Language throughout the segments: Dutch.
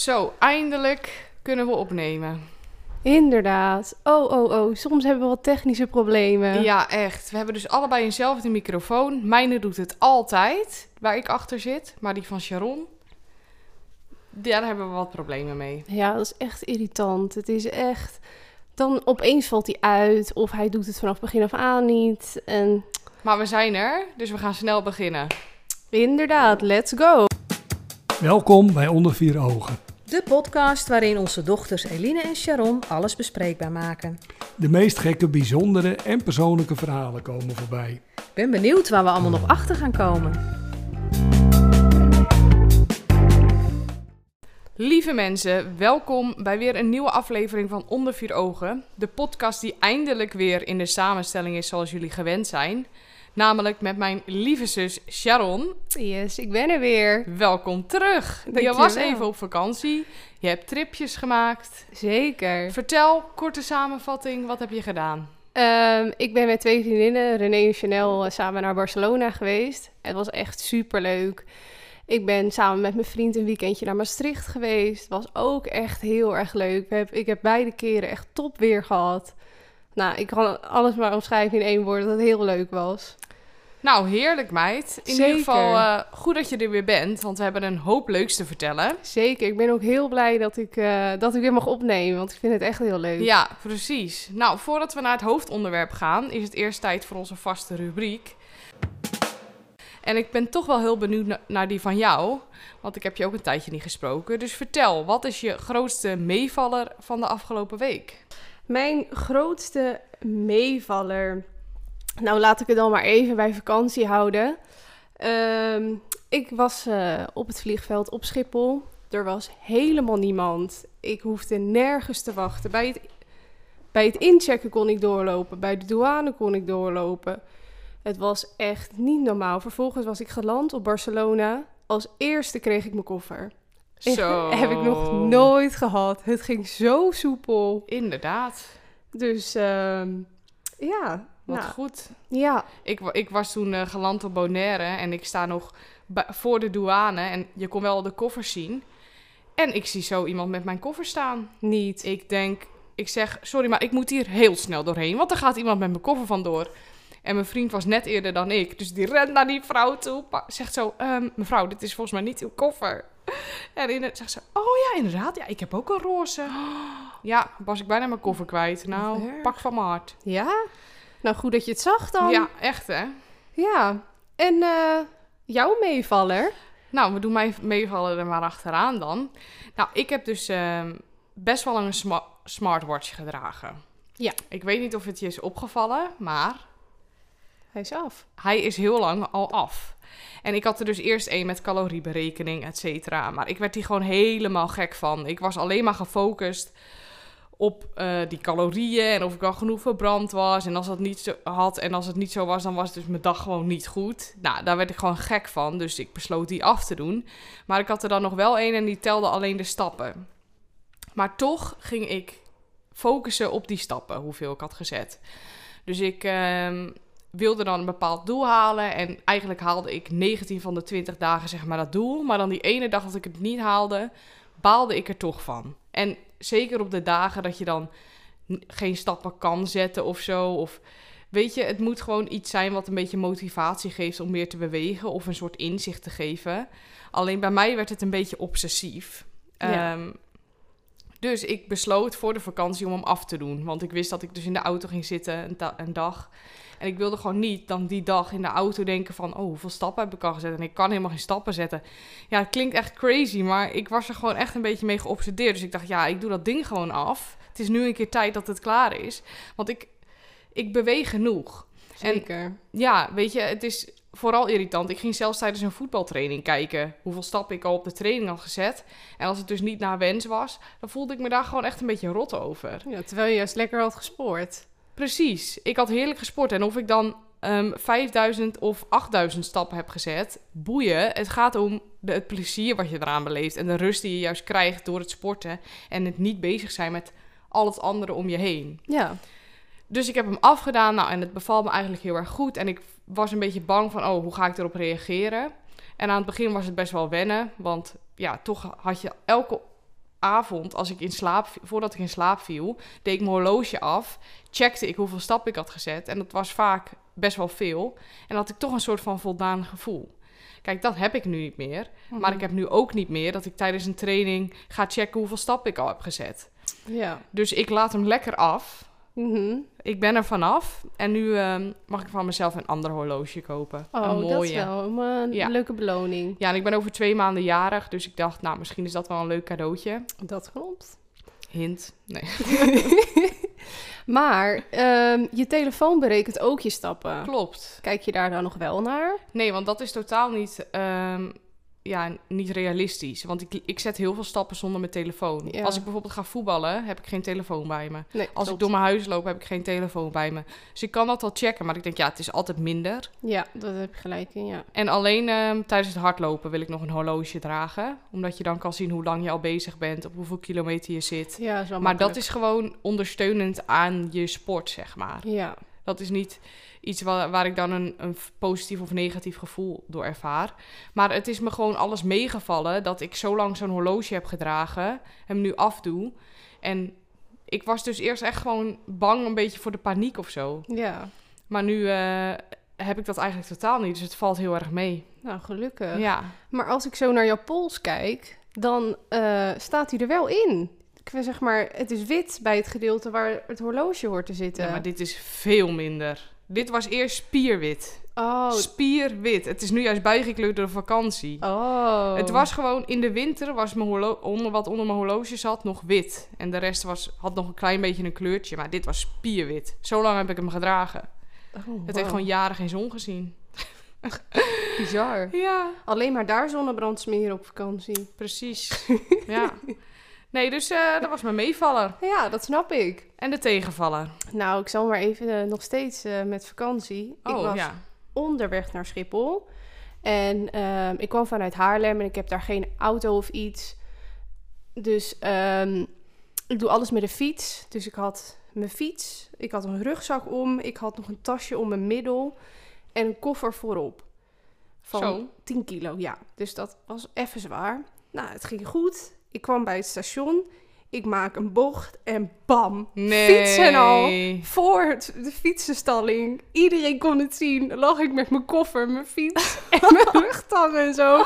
Zo, eindelijk kunnen we opnemen. Inderdaad. Oh, oh, oh. Soms hebben we wat technische problemen. Ja, echt. We hebben dus allebei eenzelfde microfoon. Mijne doet het altijd, waar ik achter zit. Maar die van Sharon, daar hebben we wat problemen mee. Ja, dat is echt irritant. Het is echt... Dan opeens valt hij uit of hij doet het vanaf begin af aan niet. En Maar we zijn er, dus we gaan snel beginnen. inderdaad, let's go. Welkom bij Onder Vier Ogen. De podcast waarin onze dochters Eline en Sharon alles bespreekbaar maken. De meest gekke, bijzondere en persoonlijke verhalen komen voorbij. Ik ben benieuwd waar we allemaal nog achter gaan komen. Lieve mensen, welkom bij weer een nieuwe aflevering van Onder Vier Ogen. De podcast die eindelijk weer in de samenstelling is zoals jullie gewend zijn. Namelijk met mijn lieve zus Sharon. Yes, ik ben er weer. Welkom terug. Je was even op vakantie. Je hebt tripjes gemaakt. Zeker. Vertel, korte samenvatting, wat heb je gedaan? Ehm, ik ben met twee vriendinnen, René en Chanel, eh, samen naar Barcelona geweest. Het was echt super leuk. Ik ben samen met mijn vriend een weekendje naar Maastricht geweest. Was ook echt heel erg leuk. We heb- Ik heb beide keren echt top weer gehad. Nou, ik kan alles maar omschrijven in één woord dat het heel leuk was. Nou, heerlijk meid. In Zeker. ieder geval eh, goed dat je er weer bent, want we hebben een hoop leuks te vertellen. Zeker, ik ben ook heel blij dat ik, eh, dat ik weer mag opnemen, want ik vind het echt heel leuk. Ja, precies. Nou, voordat we naar het hoofdonderwerp gaan, is het eerst tijd voor onze vaste rubriek. En ik ben toch wel heel benieuwd na- naar die van jou, want ik heb je ook een tijdje niet gesproken. Dus vertel, wat is je grootste meevaller van de afgelopen week? Mijn grootste meevaller. Nou, laat ik het dan maar even bij vakantie houden. Ehm, ik was eh, op het vliegveld op Schiphol. Er was helemaal niemand. Ik hoefde nergens te wachten. Bij het, bij het inchecken kon ik doorlopen. Bij de douane kon ik doorlopen. Het was echt niet normaal. Vervolgens was ik geland op Barcelona. Als eerste kreeg ik mijn koffer. Zo. Heb ik nog nooit gehad. Het ging zo soepel. Inderdaad. Dus ehm, ja, Wat nou, goed. ja, Ik, ik was toen eh, geland op Bonaire en ik sta nog voor de douane en je kon wel de koffers zien. En ik zie zo iemand met mijn koffer staan. niet. Ik denk, ik zeg, sorry, maar ik moet hier heel snel doorheen, want er gaat iemand met mijn koffer vandoor. En mijn vriend was net eerder dan ik, dus die rent naar die vrouw toe, zegt zo, "Ehm, mevrouw, dit is volgens mij niet uw koffer. En in het, zegt ze, oh ja, inderdaad, ja, ik heb ook een roze. Ja, was ik bijna mijn koffer kwijt. Nou, pak van mijn hart. Ja? Nou, goed dat je het zag dan. Ja, echt hè. Ja. En eh, jouw meevaller? Nou, we doen mijn meevallen er maar achteraan dan. Nou, ik heb dus ehm, best wel een sma- smartwatch gedragen. Ja. Ik weet niet of het je is opgevallen, maar Hij is af. hij is heel lang al af. En ik had er dus eerst een met calorieberekening, et cetera. Maar ik werd hier gewoon helemaal gek van. Ik was alleen maar gefocust op eh, die calorieën en of ik wel genoeg verbrand was. En als dat niet zo had en als het niet zo was, dan was dus mijn dag gewoon niet goed. Nou, daar werd ik gewoon gek van. Dus ik besloot die af te doen. Maar ik had er dan nog wel een en die telde alleen de stappen. Maar toch ging ik focussen op die stappen, hoeveel ik had gezet. Dus ik ehm, wilde dan een bepaald doel halen. En eigenlijk haalde ik 19 van de 20 dagen zeg maar dat doel. Maar dan die ene dag dat ik het niet haalde, baalde ik er toch van. En zeker op de dagen dat je dan geen stappen kan zetten of zo. Of weet je, het moet gewoon iets zijn wat een beetje motivatie geeft om meer te bewegen. Of een soort inzicht te geven. Alleen bij mij werd het een beetje obsessief. Ja. Ehm, dus ik besloot voor de vakantie om hem af te doen. Want ik wist dat ik dus in de auto ging zitten een, een dag. En ik wilde gewoon niet dan die dag in de auto denken van... oh, hoeveel stappen heb ik al gezet? En ik kan helemaal geen stappen zetten. Ja, het klinkt echt crazy, maar ik was er gewoon echt een beetje mee geobsedeerd. Dus ik dacht, ja, ik doe dat ding gewoon af. Het is nu een keer tijd dat het klaar is. Want ik, ik beweeg genoeg. En Zeker. ja, weet je, het is vooral irritant. Ik ging zelfs tijdens een voetbaltraining kijken hoeveel stappen ik al op de training had gezet. En als het dus niet naar wens was, dan voelde ik me daar gewoon echt een beetje rot over. Ja, terwijl je juist lekker had gespoord. Precies. Ik had heerlijk gesport. En of ik dan ehm 5000 of 8000 stappen heb gezet, boeien. Het gaat om de, het plezier wat je eraan beleeft. En de rust die je juist krijgt door het sporten. En het niet bezig zijn met al het andere om je heen. Ja. Dus ik heb hem afgedaan. Nou, en het bevalt me eigenlijk heel erg goed. En ik was een beetje bang van, oh, hoe ga ik erop reageren? En aan het begin was het best wel wennen. Want ja, toch had je elke avond, als ik in slaap, voordat ik in slaap viel, deed ik mijn horloge af, checkte ik hoeveel stappen ik had gezet. En dat was vaak best wel veel. En had ik toch een soort van voldaan gevoel. Kijk, dat heb ik nu niet meer. Mhm. Maar ik heb nu ook niet meer dat ik tijdens een training ga checken hoeveel stappen ik al heb gezet. Ja. Dus ik laat hem lekker af. Mhm. Ik ben er vanaf. En nu ehm, mag ik van mezelf een ander horloge kopen. Oh, een dat is mooie. wel een, eh, Ja. leuke beloning. Ja, en ik ben over twee maanden jarig. Dus ik dacht, nou, misschien is dat wel een leuk cadeautje. Dat klopt. Hint. Nee. Maar ehm, je telefoon berekent ook je stappen. Klopt. Kijk je daar dan nog wel naar? Nee, want dat is totaal niet, ehm, ja, niet realistisch. Want ik, ik zet heel veel stappen zonder mijn telefoon. Ja. Als ik bijvoorbeeld ga voetballen, heb ik geen telefoon bij me. Nee, Als ik door mijn huis loop, heb ik geen telefoon bij me. Dus ik kan dat wel checken, maar ik denk, ja, het is altijd minder. Ja, dat heb je gelijk in, ja. En alleen ehm, tijdens het hardlopen wil ik nog een horloge dragen. Omdat je dan kan zien hoe lang je al bezig bent, op hoeveel kilometer je zit. Ja, is wel Maar dat is gewoon ondersteunend aan je sport, zeg maar. Ja, Dat is niet iets waar, waar ik dan een, een positief of negatief gevoel door ervaar. Maar het is me gewoon alles meegevallen dat ik zo lang zo'n horloge heb gedragen, hem nu afdoe. En ik was dus eerst echt gewoon bang een beetje voor de paniek of zo. ja. Maar nu eh, heb ik dat eigenlijk totaal niet, dus het valt heel erg mee. Nou, gelukkig. Ja, Maar als ik zo naar jouw pols kijk, dan eh, staat hij er wel in. Ik zeg maar, het is wit bij het gedeelte waar het horloge hoort te zitten. Ja, maar dit is veel minder. Dit was eerst spierwit. Oh, Spierwit. Het is nu juist bijgekleurd door de vakantie. oh. Het was gewoon in de winter, was mijn horlo- onder, wat onder mijn horloge zat, nog wit. En de rest was, had nog een klein beetje een kleurtje. Maar dit was spierwit. Zo lang heb ik hem gedragen. Oh, Het heeft gewoon jaren geen zon gezien. bizar. Ja, Alleen maar daar zonnebrand smeren op vakantie. precies. ja. Nee, dus eh, dat was mijn meevaller. Ja, dat snap ik. En de tegenvaller. Nou, ik zal maar even eh, nog steeds eh, met vakantie. ik Oh, was ja. onderweg naar Schiphol. En ehm, ik kwam vanuit Haarlem en ik heb daar geen auto of iets. Dus ehm, ik doe alles met de fiets. Dus ik had mijn fiets, ik had een rugzak om, ik had nog een tasje om mijn middel en een koffer voorop. Van Zo. 10 kilo, ja. Dus dat was even zwaar. Nou, het ging goed. Ik kwam bij het station. Ik maak een bocht en bam. Nee. Fietsen al. Voor het, de fietsenstalling. Iedereen kon het zien. Lag ik met mijn koffer, mijn fiets en mijn rugtang en zo.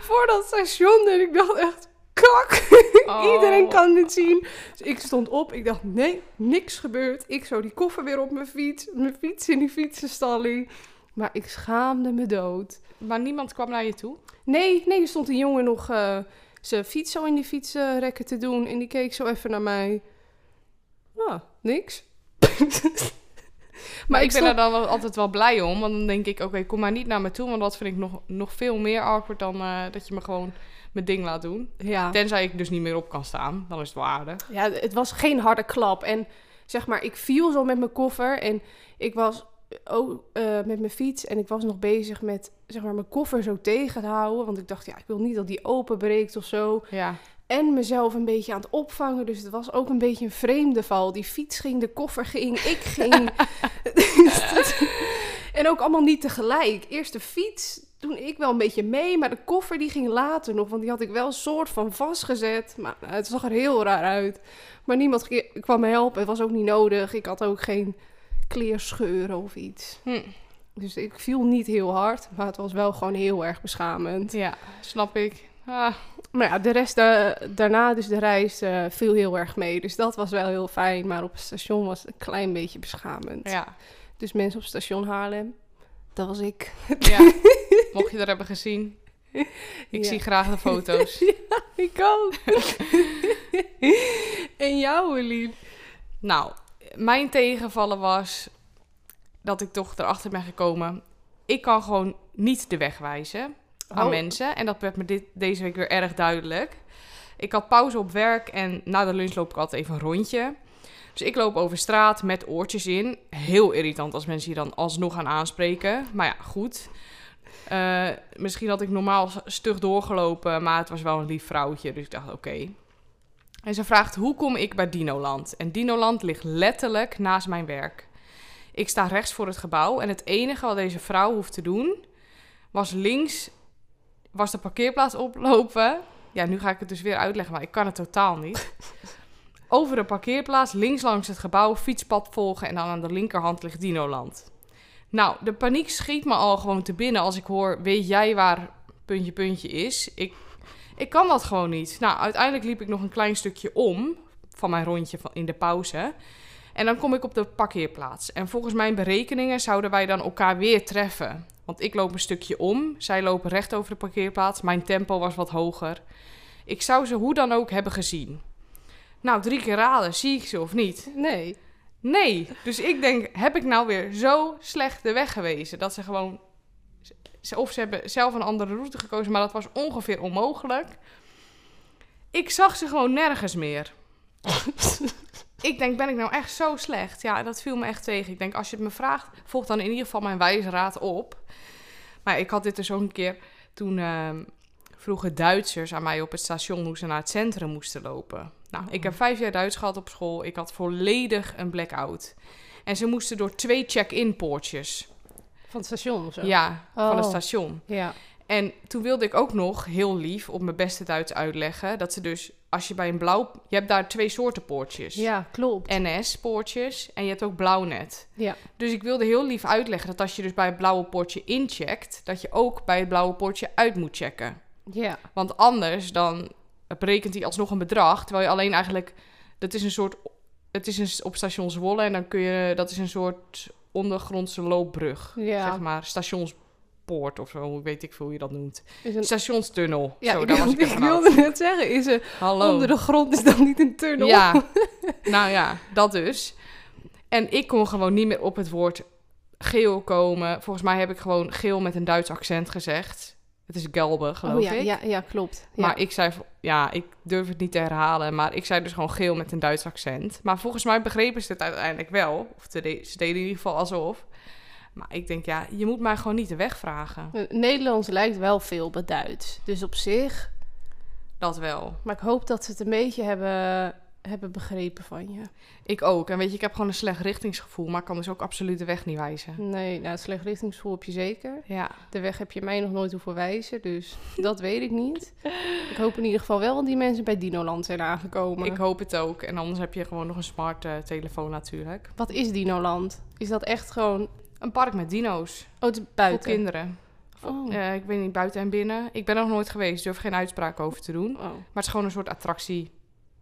Voor dat station. En ik dacht echt, kak. Oh. Iedereen kan dit zien. Dus ik stond op. Ik dacht, nee, niks gebeurt. Ik zo die koffer weer op mijn fiets. Mijn fiets in die fietsenstalling. Maar ik schaamde me dood. Maar niemand kwam naar je toe? Nee, nee, er stond een jongen nog eh, zijn fiets zo in die fietsrekken te doen. En die keek zo even naar mij. Ah, niks. Maar ik ben stond- er dan altijd wel blij om. Want dan denk ik, oké, kom maar niet naar me toe. Want dat vind ik nog, nog veel meer awkward dan eh, dat je me gewoon mijn ding laat doen. Ja. Tenzij ik dus niet meer op kan staan. Dan is het wel aardig. ja, het was geen harde klap. En zeg maar, ik viel zo met mijn koffer. En ik was ook eh, met mijn fiets. En ik was nog bezig met zeg maar, mijn koffer zo tegen te houden. Want ik dacht, ja, ik wil niet dat die openbreekt of zo. Ja. En mezelf een beetje aan het opvangen. Dus het was ook een beetje een vreemde val. Die fiets ging, de koffer ging, ik ging. Dus dat- en ook allemaal niet tegelijk. Eerst de fiets, toen ik wel een beetje mee. Maar de koffer die ging later nog. Want die had ik wel een soort van vastgezet. Maar nou, het zag er heel raar uit. Maar niemand kwam me helpen. Het was ook niet nodig. Ik had ook geen kleerscheuren of iets. Hm. Dus ik viel niet heel hard. Maar het was wel gewoon heel erg beschamend. Ja, snap ik. Ah, Maar ja, de rest eh, daarna, dus de reis, eh, viel heel erg mee. Dus dat was wel heel fijn. Maar op het station was het een klein beetje beschamend. ja. Dus mensen op station Haarlem, dat was ik. ja. Mocht je dat hebben gezien. Ik Ja. zie graag de foto's. Ik ook. en jou, Eline? Nou, mijn tegenvallen was dat ik toch erachter ben gekomen. Ik kan gewoon niet de weg wijzen aan Oh. mensen. En dat werd me dit, deze week weer erg duidelijk. Ik had pauze op werk en na de lunch loop ik altijd even een rondje. Dus ik loop over straat met oortjes in. Heel irritant als mensen je dan alsnog gaan aanspreken. Maar ja, goed. Eh, misschien had ik normaal stug doorgelopen, maar het was wel een lief vrouwtje. Dus ik dacht, oké. En ze vraagt, hoe kom ik bij Dinoland? En Dinoland ligt letterlijk naast mijn werk. Ik sta rechts voor het gebouw en het enige wat deze vrouw hoeft te doen... was links was de parkeerplaats oplopen. Ja, nu ga ik het dus weer uitleggen, maar ik kan het totaal niet. Over de parkeerplaats, links langs het gebouw, fietspad volgen en dan aan de linkerhand ligt Dinoland. Nou, de paniek schiet me al gewoon te binnen als ik hoor, weet jij waar puntje puntje is? Ik, ik kan dat gewoon niet. Nou, uiteindelijk liep ik nog een klein stukje om van mijn rondje van, in de pauze. En dan kom ik op de parkeerplaats. En volgens mijn berekeningen zouden wij dan elkaar weer treffen. Want ik loop een stukje om, zij lopen recht over de parkeerplaats. Mijn tempo was wat hoger. Ik zou ze hoe dan ook hebben gezien. Nou, drie keer raden, zie ik ze of niet? Nee. Nee. Dus ik denk, heb ik nou weer zo slecht de weg gewezen dat ze gewoon. Of ze hebben zelf een andere route gekozen, maar dat was ongeveer onmogelijk. Ik zag ze gewoon nergens meer. ik denk, ben ik nou echt zo slecht? Ja, dat viel me echt tegen. Ik denk, als je het me vraagt, volg dan in ieder geval mijn wijze raad op. Maar ik had dit dus ook een keer toen ehm, vroegen Duitsers aan mij op het station hoe ze naar het centrum moesten lopen. Nou, ik heb vijf jaar Duits gehad op school. Ik had volledig een blackout. En ze moesten door twee check-in poortjes. Van het station of zo? Ja, van het Oh. station. Ja. En toen wilde ik ook nog heel lief op mijn beste Duits uitleggen dat ze dus als je bij een blauw, je hebt daar twee soorten poortjes. Ja, klopt. NS-poortjes en je hebt ook blauwnet. Ja. Dus ik wilde heel lief uitleggen dat als je dus bij het blauwe poortje incheckt, dat je ook bij het blauwe poortje uit moet checken. Ja. Want anders dan berekent hij alsnog een bedrag, terwijl je alleen eigenlijk, dat is een soort, het is een, op station Zwolle en dan kun je, dat is een soort ondergrondse loopbrug, Ja. zeg maar, stationspoort of zo, weet ik veel hoe je dat noemt. Is een... Stationstunnel, Ja, zo, ik, daar was ik ik wilde net zeggen, is Hallo. onder de grond is dan niet een tunnel? Ja, nou ja, dat dus. En ik kon gewoon niet meer op het woord geel komen. Volgens mij heb ik gewoon geel met een Duits accent gezegd. Het is gelbe, geloof oh, ja, ik. ja, ja, klopt. Ja. Maar ik zei, ja, ik durf het niet te herhalen, maar ik zei dus gewoon geel met een Duits accent. Maar volgens mij begrepen ze het uiteindelijk wel. Of ze de- ze deden in ieder geval alsof. Maar ik denk, ja, je moet mij gewoon niet de weg vragen. Eh, Nederlands lijkt wel veel op Duits. Dus op zich. Dat wel. Maar ik hoop dat ze het een beetje hebben, hebben begrepen van je. Ik ook. En weet je, ik heb gewoon een slecht richtingsgevoel, maar ik kan dus ook absoluut de weg niet wijzen. Nee, nou, slecht richtingsgevoel heb je zeker. Ja. De weg heb je mij nog nooit hoeven wijzen, dus dat weet ik niet. Ik hoop in ieder geval wel dat die mensen bij Dinoland zijn aangekomen. Ik hoop het ook. En anders heb je gewoon nog een smart eh, telefoon natuurlijk. Wat is Dinoland? Is dat echt gewoon... Een park met dino's. Oh, het is Voor buiten? kinderen. Oh. Eh, ik weet niet, buiten en binnen. Ik ben er nog nooit geweest, durf geen uitspraak over te doen. oh. Maar het is gewoon een soort attractie.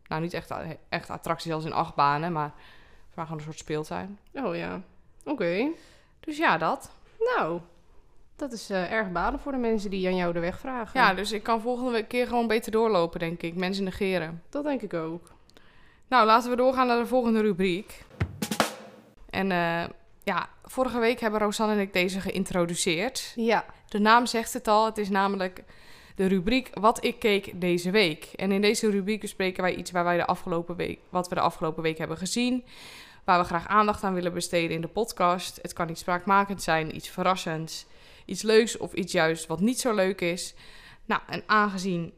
Nou, niet echt, echt attractie als in acht banen, maar het gewoon een soort speeltuin. Oh ja. Oké. Dus ja, dat. Nou, dat is eh, erg baden voor de mensen die aan jou de weg vragen. Ja, dus ik kan volgende keer gewoon beter doorlopen, denk ik. Mensen negeren. Dat denk ik ook. Nou, laten we doorgaan naar de volgende rubriek. En eh, ja, vorige week hebben Rosanne en ik deze geïntroduceerd. Ja. De naam zegt het al. Het is namelijk de rubriek Wat ik keek deze week. En in deze rubriek bespreken wij iets waar wij de afgelopen week, wat we de afgelopen week hebben gezien. Waar we graag aandacht aan willen besteden in de podcast. Het kan iets spraakmakend zijn, iets verrassends, iets leuks of iets juist wat niet zo leuk is. Nou, en aangezien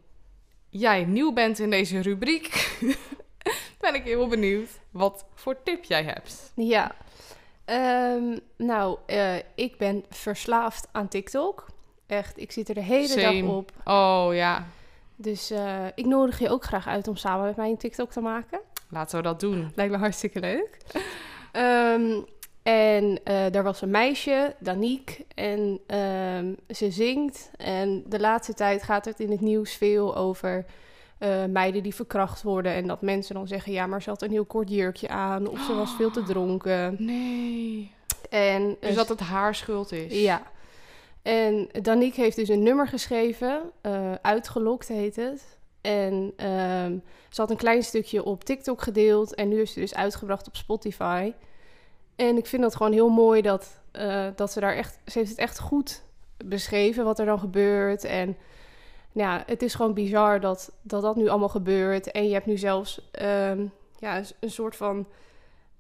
jij nieuw bent in deze rubriek, ben ik heel benieuwd wat voor tip jij hebt. Ja. Ehm, nou, eh, ik ben verslaafd aan TikTok. Echt, ik zit er de hele Same. dag op. Oh ja, Dus eh, ik nodig je ook graag uit om samen met mij een TikTok te maken. laten we dat doen. Lijkt me hartstikke leuk. Ehm, en eh, daar was een meisje, Danique, en ehm, ze zingt. En de laatste tijd gaat het in het nieuws veel over eh, meiden die verkracht worden. En dat mensen dan zeggen, ja, maar ze had een heel kort jurkje aan. Of ze was veel te dronken. Nee. En, Dus dat het haar schuld is. ja. En Danique heeft dus een nummer geschreven, eh, Uitgelokt heet het. En ehm, ze had een klein stukje op TikTok gedeeld en nu is ze dus uitgebracht op Spotify. En ik vind dat gewoon heel mooi dat, eh, dat ze daar echt, ze heeft het echt goed beschreven wat er dan gebeurt. En nou ja, het is gewoon bizar dat, dat dat nu allemaal gebeurt. En je hebt nu zelfs ehm, ja, een, soort van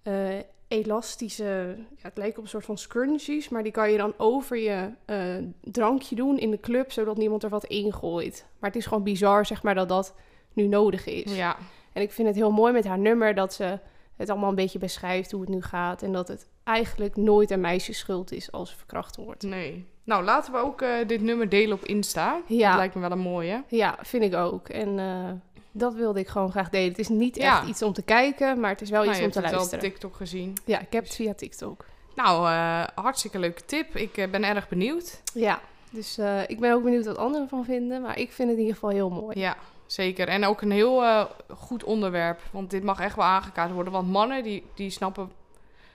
eh, elastische, ja, het lijkt op een soort van scrunchies, maar die kan je dan over je eh, drankje doen in de club, zodat niemand er wat in gooit. Maar het is gewoon bizar, zeg maar, dat dat nu nodig is. Ja. En ik vind het heel mooi met haar nummer dat ze het allemaal een beetje beschrijft hoe het nu gaat en dat het eigenlijk nooit een meisje schuld is als ze verkracht wordt. Nee. Nou, laten we ook eh, dit nummer delen op Insta. Ja. Dat lijkt me wel een mooie. Ja, vind ik ook. En eh, dat wilde ik gewoon graag delen. Het is niet Ja. echt iets om te kijken, maar het is wel Nou, iets om te hebt het wel op luisteren. TikTok gezien. Ja, ik heb het via TikTok. Nou, eh, hartstikke leuke tip. Ik eh, ben erg benieuwd. Ja, dus eh, ik ben ook benieuwd wat anderen ervan vinden. Maar ik vind het in ieder geval heel mooi. Ja, zeker. En ook een heel goed onderwerp. Want dit mag echt wel aangekaart worden. Want mannen die, die snappen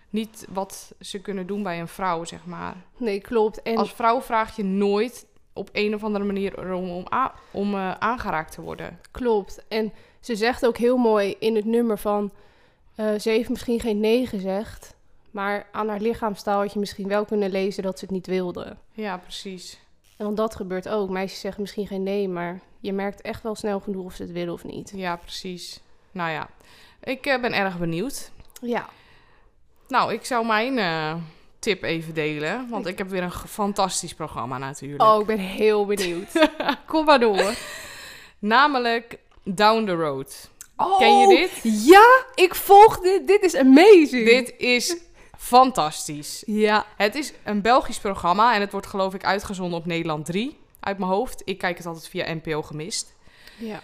niet wat ze kunnen doen bij een vrouw, zeg maar. Nee, klopt. En Als vrouw vraag je nooit op een of andere manier om, om, a- om eh, aangeraakt te worden. klopt. En ze zegt ook heel mooi in het nummer van... eh, ze heeft misschien geen nee gezegd. Maar aan haar lichaamstaal had je misschien wel kunnen lezen dat ze het niet wilde. Ja, precies. En want dat gebeurt ook. Meisjes zeggen misschien geen nee, maar je merkt echt wel snel genoeg of ze het willen of niet. Ja, precies. Nou ja, ik eh, ben erg benieuwd. Ja, Nou, ik zou mijn tip even delen. Want ik heb weer een fantastisch programma natuurlijk. oh, ik ben heel benieuwd. Kom maar door. Namelijk Down the Road. Oh, Ken je dit? Ja, ik volg dit. Dit is amazing. Dit is fantastisch. Ja. Het is een Belgisch programma en het wordt geloof ik uitgezonden op Nederland 3 uit mijn hoofd. Ik kijk het altijd via NPO gemist. Ja.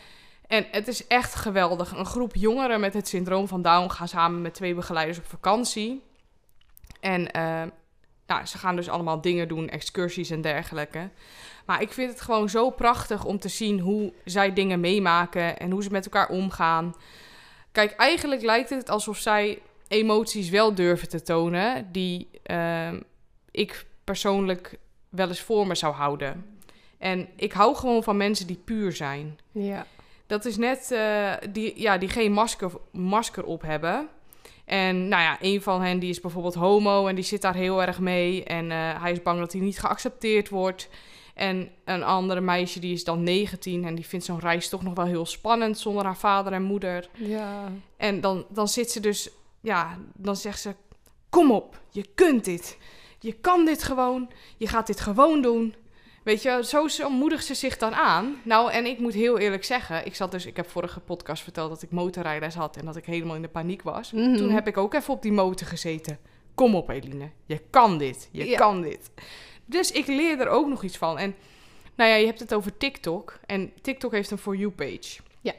En het is echt geweldig. Een groep jongeren met het syndroom van Down gaan samen met twee begeleiders op vakantie. En nou, ze gaan dus allemaal dingen doen, excursies en dergelijke. Maar ik vind het gewoon zo prachtig om te zien hoe zij dingen meemaken en hoe ze met elkaar omgaan. Kijk, eigenlijk lijkt het alsof zij emoties wel durven te tonen die eh, ik persoonlijk wel eens voor me zou houden. En ik hou gewoon van mensen die puur zijn. Ja. Dat is net eh, die, ja, die geen masker, masker op hebben. En nou ja, een van hen die is bijvoorbeeld homo en die zit daar heel erg mee. En eh, hij is bang dat hij niet geaccepteerd wordt. En een andere meisje die is dan 19 en die vindt zo'n reis toch nog wel heel spannend zonder haar vader en moeder. Ja. En dan, dan zit ze dus, ja, dan zegt ze: Kom op, je kunt dit. Je kan dit gewoon. Je gaat dit gewoon doen. Weet je, zo, zo moedigt ze zich dan aan. Nou, en ik moet heel eerlijk zeggen, ik zat dus, ik heb vorige podcast verteld dat ik motorrijles had en dat ik helemaal in de paniek was. Mhm. Toen heb ik ook even op die motor gezeten. Kom op, Eline, je kan dit. Je Ja. kan dit. Dus ik leer er ook nog iets van. En nou ja, je hebt het over TikTok. En TikTok heeft een For You page. Ja.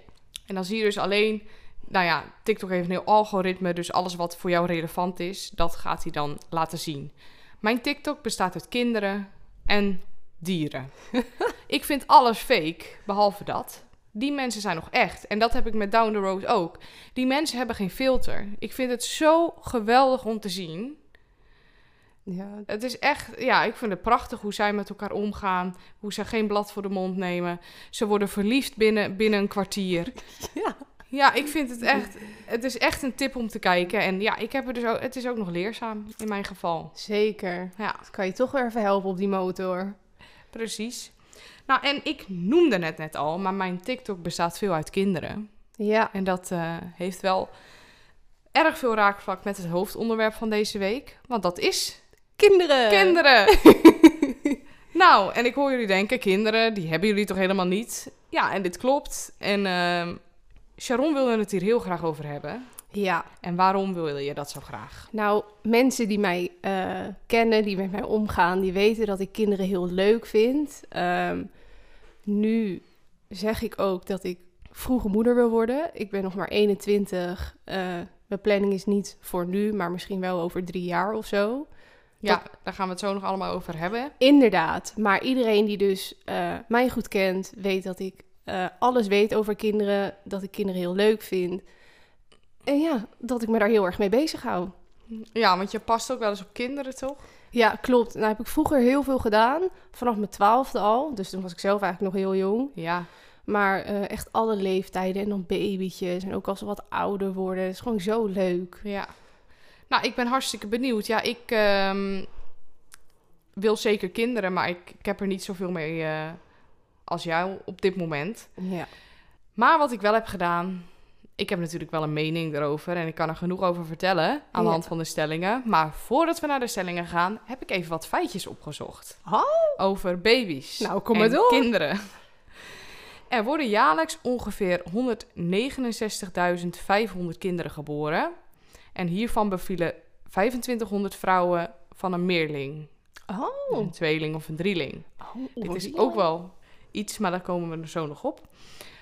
En dan zie je dus alleen nou ja, TikTok heeft een heel algoritme, dus alles wat voor jou relevant is, dat gaat hij dan laten zien. Mijn TikTok bestaat uit kinderen en dieren. ik vind alles fake, behalve dat. Die mensen zijn nog echt. En dat heb ik met Down the Road ook. Die mensen hebben geen filter. Ik vind het zo geweldig om te zien. Ja. Het is echt, ja, ik vind het prachtig hoe zij met elkaar omgaan. Hoe ze geen blad voor de mond nemen. Ze worden verliefd binnen, binnen een kwartier. Ja. Ja, ik vind het echt, het is echt een tip om te kijken. En ja, ik heb er dus ook, het is ook nog leerzaam in mijn geval. Zeker. Ja, Dat kan je toch weer even helpen op die motor. Precies. Nou, en ik noemde het net al, maar mijn TikTok bestaat veel uit kinderen. Ja. En dat eh, heeft wel erg veel raakvlak met het hoofdonderwerp van deze week. Want dat is Kinderen. kinderen. nou, en ik hoor jullie denken, kinderen, die hebben jullie toch helemaal niet? Ja, en dit klopt. En ehm, Sharon wilde het hier heel graag over hebben. Ja. En waarom wilde je dat zo graag? Nou, mensen die mij eh, kennen, die met mij omgaan, die weten dat ik kinderen heel leuk vind. Ehm, nu zeg ik ook dat ik vroege moeder wil worden. Ik ben nog maar 21. Eh, mijn planning is niet voor nu, maar misschien wel over drie jaar of zo. Ja, daar gaan we het zo nog allemaal over hebben. Inderdaad, maar iedereen die dus eh, mij goed kent, weet dat ik alles weet over kinderen, dat ik kinderen heel leuk vind. En ja, dat ik me daar heel erg mee bezig hou. Ja, want je past ook wel eens op kinderen, toch? Ja, klopt. Nou heb ik vroeger heel veel gedaan, vanaf mijn twaalfde al. Dus toen was ik zelf eigenlijk nog heel jong. Ja. Maar eh, echt alle leeftijden en dan babytjes en ook als ze wat ouder worden. Het is gewoon zo leuk. Ja. Nou, ik ben hartstikke benieuwd. Ja, ik ehm, wil zeker kinderen, maar ik, ik heb er niet zoveel mee eh, als jou op dit moment. Ja. Maar wat ik wel heb gedaan, ik heb natuurlijk wel een mening erover en ik kan er genoeg over vertellen aan de Ja. hand van de stellingen. Maar voordat we naar de stellingen gaan, heb ik even wat feitjes opgezocht. Oh. Over baby's Nou, kom en maar door. kinderen. Er worden jaarlijks ongeveer 169.500 kinderen geboren. En hiervan bevielen 2500 vrouwen van een meerling. Oh. Een tweeling of een drieling. oh Dit is ook wel iets, maar daar komen we er zo nog op.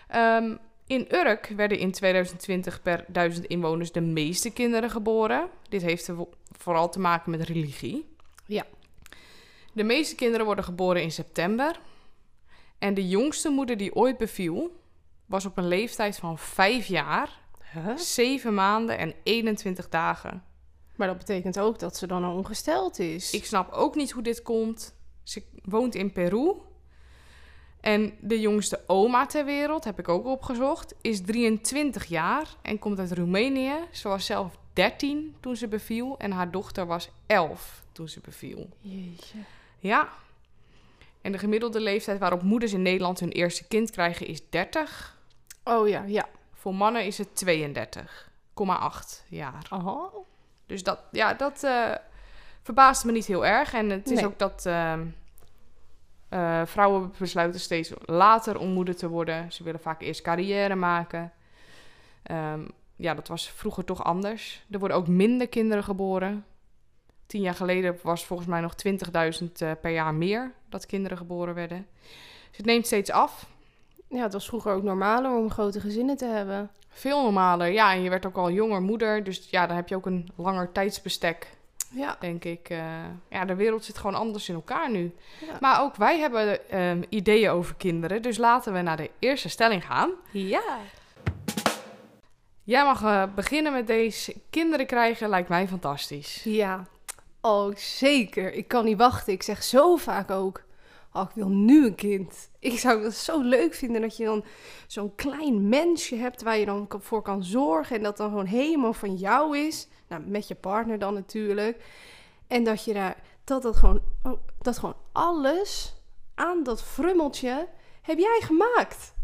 Ehm, in Urk werden in 2020 per duizend inwoners de meeste kinderen geboren. Dit heeft vo- vooral te maken met religie. Ja. De meeste kinderen worden geboren in september. En de jongste moeder die ooit beviel, was op een leeftijd van 5 jaar, Huh? 7 maanden en 21 dagen. Maar dat betekent ook dat ze dan al ongesteld is. Ik snap ook niet hoe dit komt. Ze woont in Peru. En de jongste oma ter wereld, heb ik ook opgezocht, is 23 jaar en komt uit Roemenië. Ze was zelf 13 toen ze beviel en haar dochter was 11 toen ze beviel. Jeetje. Ja. En de gemiddelde leeftijd waarop moeders in Nederland hun eerste kind krijgen is 30. Oh ja, ja. Voor mannen is het 32,8 jaar. Oh. Dus dat, ja, dat eh verbaast me niet heel erg. En het is Nee. ook dat ehm, eh, vrouwen besluiten steeds later om moeder te worden. Ze willen vaak eerst carrière maken. Ehm, ja, dat was vroeger toch anders. Er worden ook minder kinderen geboren. Tien jaar geleden was volgens mij nog 20.000 eh, per jaar meer dat kinderen geboren werden. Dus het neemt steeds af. Ja, het was vroeger ook normaler om grote gezinnen te hebben. Veel normaler. Ja, en je werd ook al jonger moeder. Dus ja, dan heb je ook een langer tijdsbestek Ja. denk ik. eh, ja, de wereld zit gewoon anders in elkaar nu. Ja. Maar ook wij hebben ehm, ideeën over kinderen. Dus laten we naar de eerste stelling gaan. Ja. Jij mag eh, beginnen met deze. Kinderen krijgen lijkt mij fantastisch. Ja. Oh, zeker. Ik kan niet wachten. Ik zeg zo vaak ook. Oh, ik wil nu een kind. Ik zou het zo leuk vinden dat je dan zo'n klein mensje hebt waar je dan voor kan zorgen. En dat dan gewoon helemaal van jou is. Nou, met je partner dan natuurlijk. En dat je daar, dat dat gewoon, oh, dat gewoon alles aan dat frummeltje heb jij gemaakt.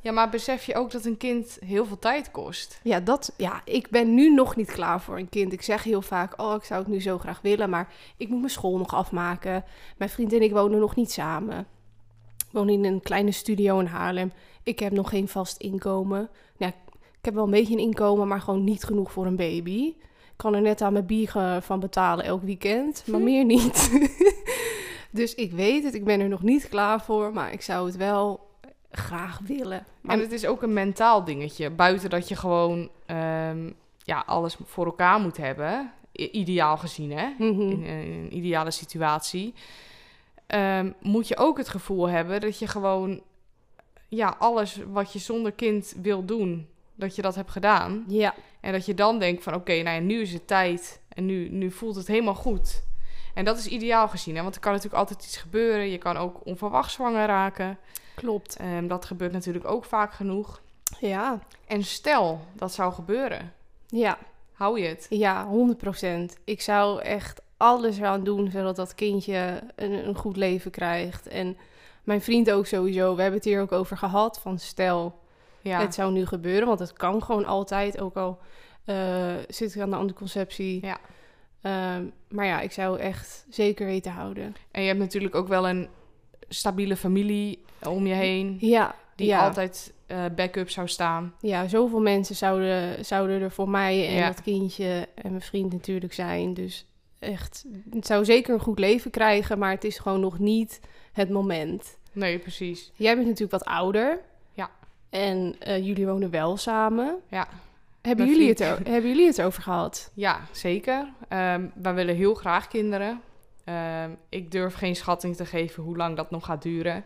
Ja, maar besef je ook dat een kind heel veel tijd kost? Ja, dat, ja, ik ben nu nog niet klaar voor een kind. Ik zeg heel vaak, oh, ik zou het nu zo graag willen, maar ik moet mijn school nog afmaken. Mijn vriend en ik wonen nog niet samen. Ik woon in een kleine studio in Haarlem. Ik heb nog geen vast inkomen. Ja, ik heb wel een beetje een inkomen, maar gewoon niet genoeg voor een baby. Ik kan er net aan mijn biegen van betalen elk weekend, maar Hm. meer niet. dus ik weet het, ik ben er nog niet klaar voor, maar ik zou het wel graag willen. Maar En het is ook een mentaal dingetje. Buiten dat je gewoon ehm, ja, alles voor elkaar moet hebben. Ideaal gezien, hè? Mhm. in, in een ideale situatie, ehm, moet je ook het gevoel hebben dat je gewoon ja, alles wat je zonder kind wil doen, dat je dat hebt gedaan. Ja, En dat je dan denkt van oké, nou ja, nu is het tijd en nu, nu voelt het helemaal goed. En dat is ideaal gezien, hè? want er kan natuurlijk altijd iets gebeuren. Je kan ook onverwacht zwanger raken. klopt. Ehm, dat gebeurt natuurlijk ook vaak genoeg. Ja, En stel dat zou gebeuren, ja, hou je het? ja, 100%. Ik zou echt alles eraan doen zodat dat kindje een, een goed leven krijgt. En mijn vriend ook sowieso. We hebben het hier ook over gehad. Van stel, Ja, het zou nu gebeuren. Want het kan gewoon altijd. Ook al eh, zit ik aan de anticonceptie. Ja. Ehm, maar ja, ik zou echt zeker weten houden. En je hebt natuurlijk ook wel een stabiele familie om je heen. Ja, Die ja. altijd eh, backup zou staan. Ja, zoveel mensen zouden, zouden er voor mij en Ja. dat kindje en mijn vriend natuurlijk zijn. Dus echt, het zou zeker een goed leven krijgen, maar het is gewoon nog niet het moment. Nee, precies. Jij bent natuurlijk wat ouder. En eh, jullie wonen wel samen. Ja, Hebben jullie, het hebben jullie het over gehad? ja zeker. Ehm wij willen heel graag kinderen. Ehm, ik durf geen schatting te geven hoe lang dat nog gaat duren.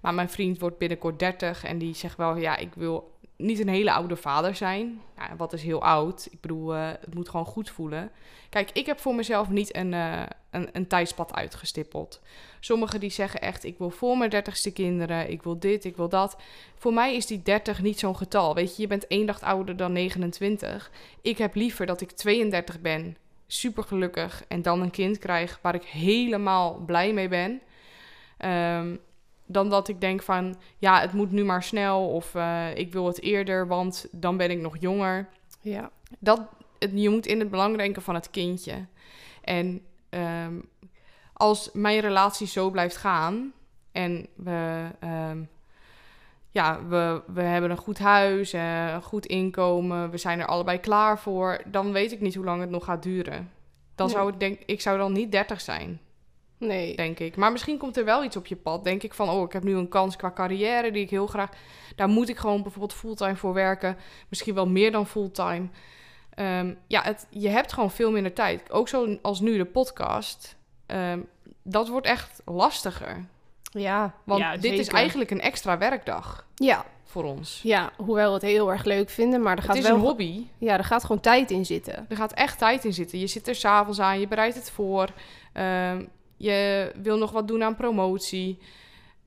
Maar mijn vriend wordt binnenkort 30 en die zegt wel, ja, ik wil niet een hele oude vader zijn. Wat is heel oud? Ik bedoel, eh, het moet gewoon goed voelen. Kijk, ik heb voor mezelf niet een, eh, een, een tijdspad uitgestippeld. Sommigen die zeggen echt, ik wil voor mijn dertigste kinderen, ik wil dit, ik wil dat. Voor mij is die 30 niet zo'n getal. Weet je, je bent één dag ouder dan 29. Ik heb liever dat ik 32 ben, super gelukkig, en dan een kind krijg waar ik helemaal blij mee ben. Ehm, dan dat ik denk van, ja, het moet nu maar snel of eh, ik wil het eerder, want dan ben ik nog jonger. Ja. Dat, het, je moet in het belang denken van het kindje. En ehm, als mijn relatie zo blijft gaan en we, ehm, ja, we, we hebben een goed huis, eh, een goed inkomen, we zijn er allebei klaar voor, dan weet ik niet hoe lang het nog gaat duren. Dan Nee. zou ik denk ik zou dan niet 30 zijn, Nee. denk ik. Maar misschien komt er wel iets op je pad. Denk ik van, oh, ik heb nu een kans qua carrière die ik heel graag. Daar moet ik gewoon bijvoorbeeld fulltime voor werken. Misschien wel meer dan fulltime. Ehm, ja, het, je hebt gewoon veel minder tijd. Ook zo als nu de podcast. Ehm, dat wordt echt lastiger. Ja, Want ja, dit is eigenlijk een extra werkdag Ja, voor ons. ja, hoewel we het heel erg leuk vinden, maar er gaat Het is wel een hobby. Ja, er gaat gewoon tijd in zitten. Er gaat echt tijd in zitten. Je zit er s'avonds aan, je bereidt het voor. Ehm, je wil nog wat doen aan promotie.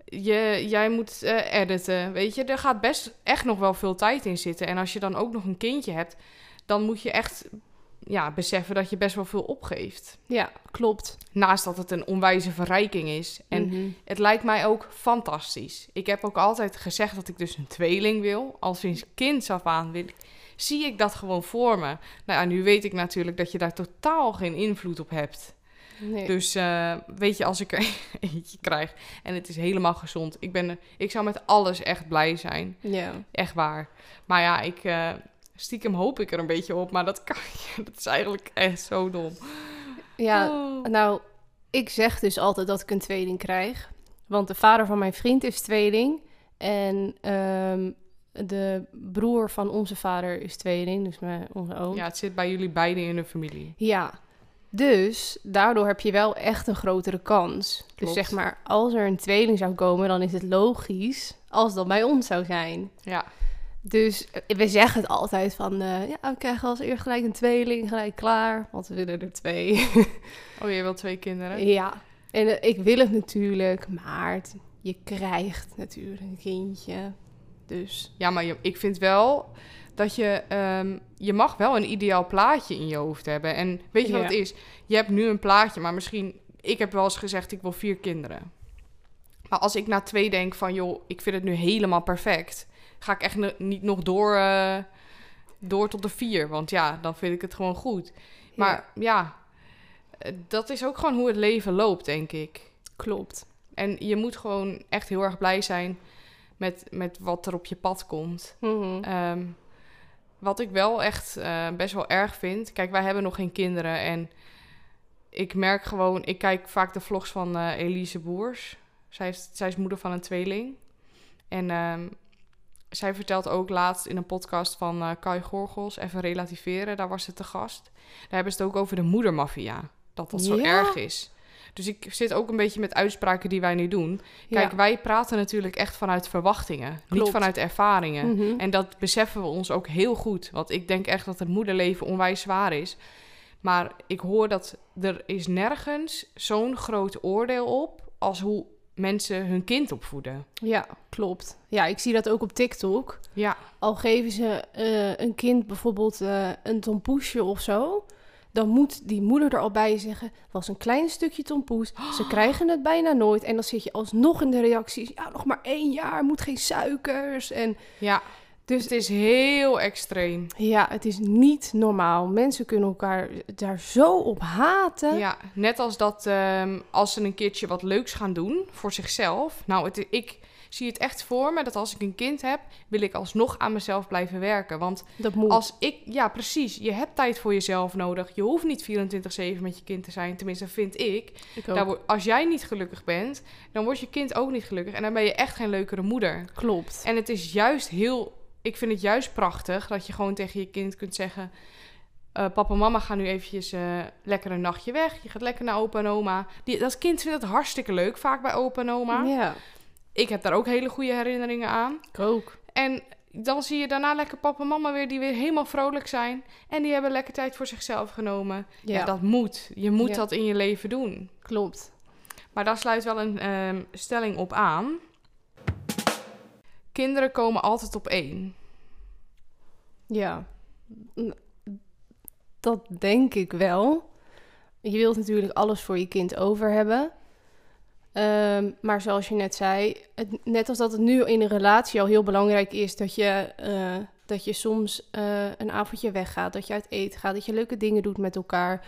Je, jij moet eh, editen. Weet je, er gaat best echt nog wel veel tijd in zitten. En als je dan ook nog een kindje hebt, dan moet je echt ja, beseffen dat je best wel veel opgeeft. Ja, klopt. Naast dat het een onwijze verrijking is. En Mhm. het lijkt mij ook fantastisch. Ik heb ook altijd gezegd dat ik dus een tweeling wil. Al sinds kinds af aan wil ik- zie ik dat gewoon voor me. Nou ja, nu weet ik natuurlijk dat je daar totaal geen invloed op hebt. Nee. Dus eh, weet je, als ik er eentje krijg en het is helemaal gezond. Ik, ben, er- ik zou met alles echt blij zijn. ja. Echt waar. Maar ja, ik, eh, stiekem hoop ik er een beetje op. Maar dat kan Dat is eigenlijk echt zo dom. ja, Oh. nou, ik zeg dus altijd dat ik een tweeling krijg. Want de vader van mijn vriend is tweeling. En ehm, de broer van onze vader is tweeling, dus mijn, onze oom. Ja, het zit bij jullie beiden in de familie. Ja, dus daardoor heb je wel echt een grotere kans. Dus zeg maar, als er een tweeling zou komen, dan is het logisch als dat bij ons zou zijn. Ja, Dus eh, we zeggen het altijd van, eh, ja, we krijgen als eerst gelijk een tweeling, gelijk klaar. Want we willen er twee. oh je wilt twee kinderen? ja, en eh, ik wil het natuurlijk, maar het- je krijgt natuurlijk een kindje. Dus Ja, maar je- ik vind wel dat je... ehm, je mag wel een ideaal plaatje in je hoofd hebben. En weet je wat Ja. het is? Je hebt nu een plaatje, maar misschien... Ik heb wel eens gezegd, ik wil vier kinderen. Maar als ik na twee denk van... joh, ik vind het nu helemaal perfect... ga ik echt niet nog door, eh, door tot de vier. Want ja, dan vind ik het gewoon goed. Maar ja, eh, dat is ook gewoon hoe het leven loopt, denk ik. klopt. En je moet gewoon echt heel erg blij zijn met, met wat er op je pad komt. Ehm, wat ik wel echt eh, best wel erg vind. Kijk, wij hebben nog geen kinderen. En ik merk gewoon, ik kijk vaak de vlogs van eh, Elise Boers. Zij is, zij is moeder van een tweeling. En ehm, zij vertelt ook laatst in een podcast van eh Kai Gorgels, even relativeren, daar was ze te gast. Daar hebben ze het ook over de moedermafia. Dat dat zo erg is. Dus ik zit ook een beetje met uitspraken die wij nu doen. Kijk, Ja. wij praten natuurlijk echt vanuit verwachtingen, niet vanuit ervaringen. Mhm. En dat beseffen we ons ook heel goed. Want ik denk echt dat het moederleven onwijs zwaar is. Maar ik hoor dat er is nergens zo'n groot oordeel op als hoe mensen hun kind opvoeden. Ja, klopt. Ja, ik zie dat ook op TikTok. Ja, Al geven ze eh, een kind bijvoorbeeld eh, een tompoesje of zo, dan moet die moeder er al bij zeggen: was een klein stukje tompoes. Ze krijgen het bijna nooit. En dan zit je alsnog in de reacties: ja, nog maar één jaar, moet geen suikers. En ja. dus Het is heel extreem. ja, het is niet normaal. Mensen kunnen elkaar daar zo op haten. Ja, net als dat ehm, als ze een keertje wat leuks gaan doen voor zichzelf. Nou, het, ik zie het echt voor me dat als ik een kind heb, wil ik alsnog aan mezelf blijven werken. Want Dat moet. Als ik, ja, precies. Je hebt tijd voor jezelf nodig. Je hoeft niet 24-7 met je kind te zijn. Tenminste, vind ik. Daar als jij niet gelukkig bent, dan wordt je kind ook niet gelukkig. En dan ben je echt geen leukere moeder. Klopt. En het is juist heel. Ik vind het juist prachtig dat je gewoon tegen je kind kunt zeggen. eh, papa en mama gaan nu eventjes eh, lekker een nachtje weg. Je gaat lekker naar opa en oma. Die, dat kind vindt het hartstikke leuk, vaak bij opa en oma. Ja, Ik heb daar ook hele goede herinneringen aan. ik ook. En dan zie je daarna lekker papa en mama weer, die weer helemaal vrolijk zijn. En die hebben lekker tijd voor zichzelf genomen. Ja, Ja, dat moet. Je moet Ja. dat in je leven doen. klopt. Maar daar sluit wel een ehm, stelling op aan. Kinderen komen altijd op één. Ja, dat denk ik wel. Je wilt natuurlijk alles voor je kind over hebben. Ehm, maar zoals je net zei, het, net als dat het nu in een relatie al heel belangrijk is dat je, eh, dat je soms eh, een avondje weggaat, dat je uit eten gaat, dat je leuke dingen doet met elkaar,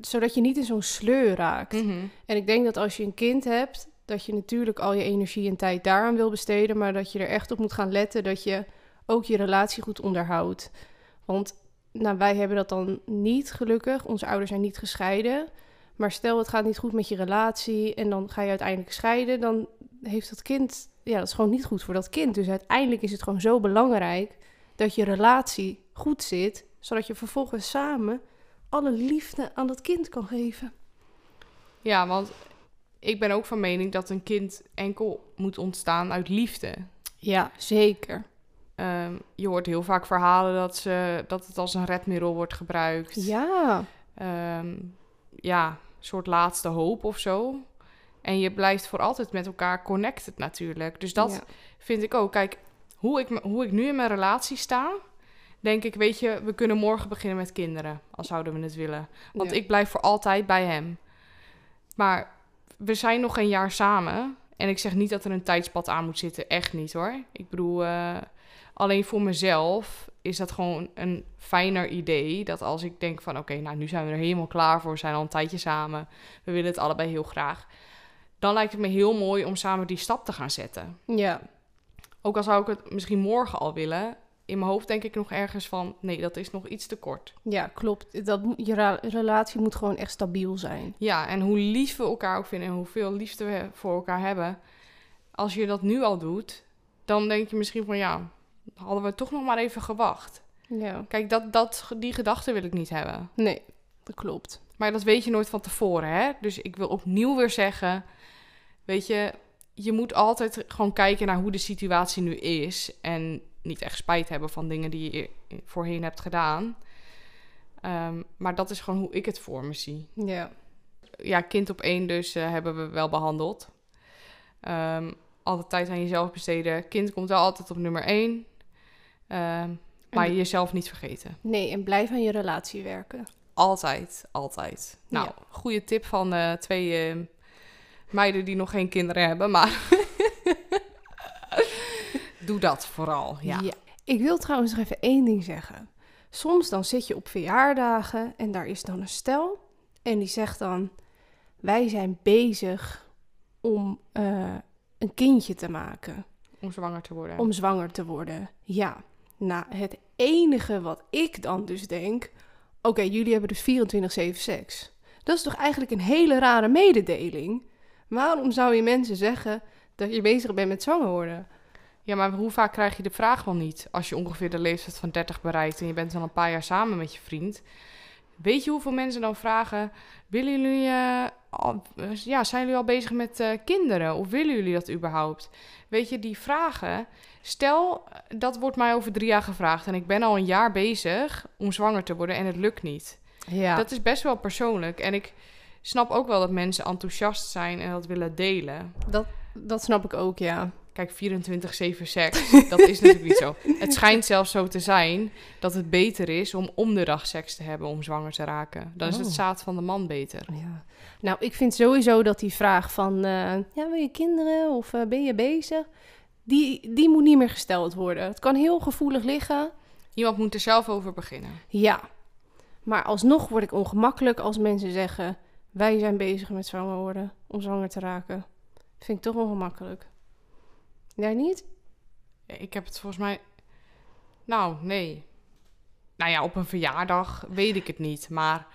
zodat je niet in zo'n sleur raakt. Mhm. En ik denk dat als je een kind hebt, dat je natuurlijk al je energie en tijd daaraan wil besteden, maar dat je er echt op moet gaan letten dat je ook je relatie goed onderhoudt. Want nou, wij hebben dat dan niet gelukkig. Onze ouders zijn niet gescheiden. Maar stel, het gaat niet goed met je relatie en dan ga je uiteindelijk scheiden, dan heeft dat kind, ja, dat is gewoon niet goed voor dat kind. Dus uiteindelijk is het gewoon zo belangrijk dat je relatie goed zit, zodat je vervolgens samen alle liefde aan dat kind kan geven. Ja, want ik ben ook van mening dat een kind enkel moet ontstaan uit liefde. Ja, zeker. Ehm, je hoort heel vaak verhalen dat, ze, dat het als een redmiddel wordt gebruikt. Ja, Ehm, ja, soort laatste hoop of zo. En je blijft voor altijd met elkaar connected natuurlijk. Dus dat Ja. vind ik ook. Kijk, hoe ik, hoe ik nu in mijn relatie sta, denk ik, weet je, we kunnen morgen beginnen met kinderen, als zouden we het willen. Want Ja. ik blijf voor altijd bij hem. Maar we zijn nog een jaar samen. En ik zeg niet dat er een tijdspad aan moet zitten. Echt niet hoor. Ik bedoel, eh, alleen voor mezelf is dat gewoon een fijner idee. Dat als ik denk van oké, nou nu zijn we er helemaal klaar voor. We zijn al een tijdje samen. We willen het allebei heel graag. Dan lijkt het me heel mooi om samen die stap te gaan zetten. ja, Ook al zou ik het misschien morgen al willen. In mijn hoofd denk ik nog ergens van nee, dat is nog iets te kort. ja, klopt. Dat, je relatie moet gewoon echt stabiel zijn. Ja, en hoe lief we elkaar ook vinden en hoeveel liefde we voor elkaar hebben. Als je dat nu al doet, dan denk je misschien van ja, hadden we toch nog maar even gewacht. Ja, Kijk, dat, dat, die gedachte wil ik niet hebben. nee, dat klopt. Maar dat weet je nooit van tevoren, hè? Dus ik wil opnieuw weer zeggen, weet je, je moet altijd gewoon kijken naar hoe de situatie nu is. En niet echt spijt hebben van dingen die je voorheen hebt gedaan. Ehm, maar dat is gewoon hoe ik het voor me zie. Ja, ja, kind op één dus eh, hebben we wel behandeld. Ehm, altijd tijd aan jezelf besteden. Kind komt wel altijd op nummer één. Ehm, maar jezelf niet vergeten. nee, en blijf aan je relatie werken. Altijd, altijd. Nou, Ja. goede tip van eh, twee eh, meiden die nog geen kinderen hebben. Maar doe dat vooral, ja. Ik wil trouwens nog even één ding zeggen. Soms dan zit je op verjaardagen en daar is dan een stel. En die zegt dan, wij zijn bezig om eh, een kindje te maken. Om zwanger te worden. Om zwanger te worden. Ja. Nou, het enige wat ik dan dus denk... Oké, jullie hebben dus 24-7 seks. Dat is toch eigenlijk een hele rare mededeling? Waarom zou je mensen zeggen dat je bezig bent met zwanger worden? Ja, maar hoe vaak krijg je de vraag wel niet? Als je ongeveer de leeftijd van 30 bereikt en je bent al een paar jaar samen met je vriend. Weet je hoeveel mensen dan vragen: willen jullie, eh, al, ja, zijn jullie al bezig met eh, kinderen? Of willen jullie dat überhaupt? Weet je, die vragen. Stel, dat wordt mij over drie jaar gevraagd en ik ben al een jaar bezig om zwanger te worden en het lukt niet. Ja. Dat is best wel persoonlijk. En ik snap ook wel dat mensen enthousiast zijn en dat willen delen. Dat snap ik ook, ja. Kijk, 24-7 seks, dat is natuurlijk niet zo. Het schijnt zelfs zo te zijn dat het beter is om om de dag seks te hebben om zwanger te raken. Dan is het Oh. zaad van de man beter. ja. Nou, ik vind sowieso dat die vraag van... eh, ja, wil je kinderen of eh, ben je bezig? Die, die moet niet meer gesteld worden. Het kan heel gevoelig liggen. Iemand moet er zelf over beginnen. Ja. Maar alsnog word ik ongemakkelijk als mensen zeggen... wij zijn bezig met zwanger worden, om zwanger te raken. vind ik toch ongemakkelijk. Jij niet? Ik heb het volgens mij... Nou, nee. Nou ja, op een verjaardag weet ik het niet, maar...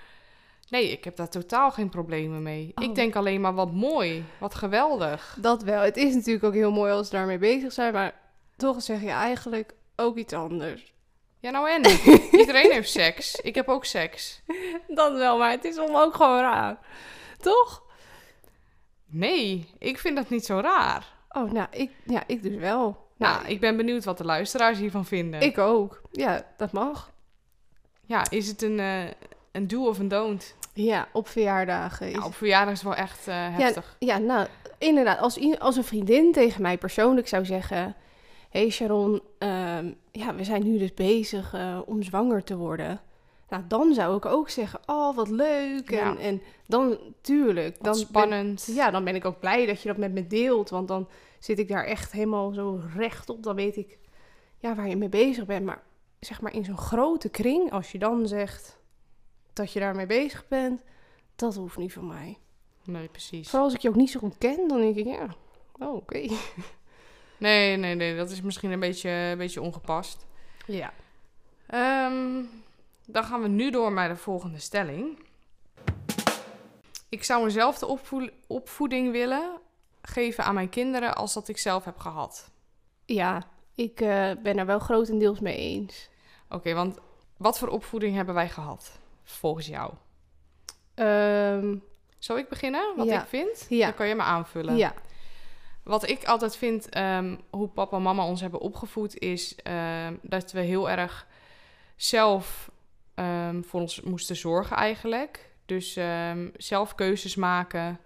Nee, ik heb daar totaal geen problemen mee. Oh. Ik denk alleen maar wat mooi, wat geweldig. Dat wel. Het is natuurlijk ook heel mooi als ze daarmee bezig zijn... maar toch zeg je eigenlijk ook iets anders. Ja, nou en? Iedereen heeft seks. Ik heb ook seks. Dat wel, maar het is om ook gewoon raar. Toch? Nee, ik vind dat niet zo raar. Oh, nou, ik, ja, ik dus wel. Nou, ik ben benieuwd wat de luisteraars hiervan vinden. Ik ook. Ja, dat mag. Ja, is het een, eh, een do of een don't? Ja, op verjaardagen. Is... Ja, op verjaardag is het wel echt eh, heftig. ja, nou, inderdaad. Als, i- als een vriendin tegen mij persoonlijk zou zeggen... hey Sharon, ehm, ja, we zijn nu dus bezig eh, om zwanger te worden. Nou, dan zou ik ook zeggen, oh, wat leuk. Ja. En, en dan, tuurlijk. Wat Dan spannend. Ja, dan ben ik ook blij dat je dat met me deelt. Want dan zit ik daar echt helemaal zo recht op. Dan weet ik ja, waar je mee bezig bent. Maar zeg maar in zo'n grote kring, als je dan zegt dat je daarmee bezig bent... Dat hoeft niet van mij. Nee, precies. Vooral als ik je ook niet zo goed ken, dan denk ik, ja, oh, oké. Nee, nee, nee, dat is misschien een beetje, een beetje ongepast. Ja. Ehm, Dan gaan we nu door naar de volgende stelling. Ik zou eenzelfde opvoe- opvoeding willen geven aan mijn kinderen als dat ik zelf heb gehad. Ja, ik eh, ben er wel grotendeels mee eens. Oké, want wat voor opvoeding hebben wij gehad, volgens jou? Ehm, Zal ik beginnen, wat Ja. ik vind? Ja. Dan kan je me aanvullen. ja, Wat ik altijd vind, ehm, hoe papa en mama ons hebben opgevoed, is ehm, dat we heel erg zelf voor ons moesten zorgen eigenlijk. Dus zelf keuzes maken.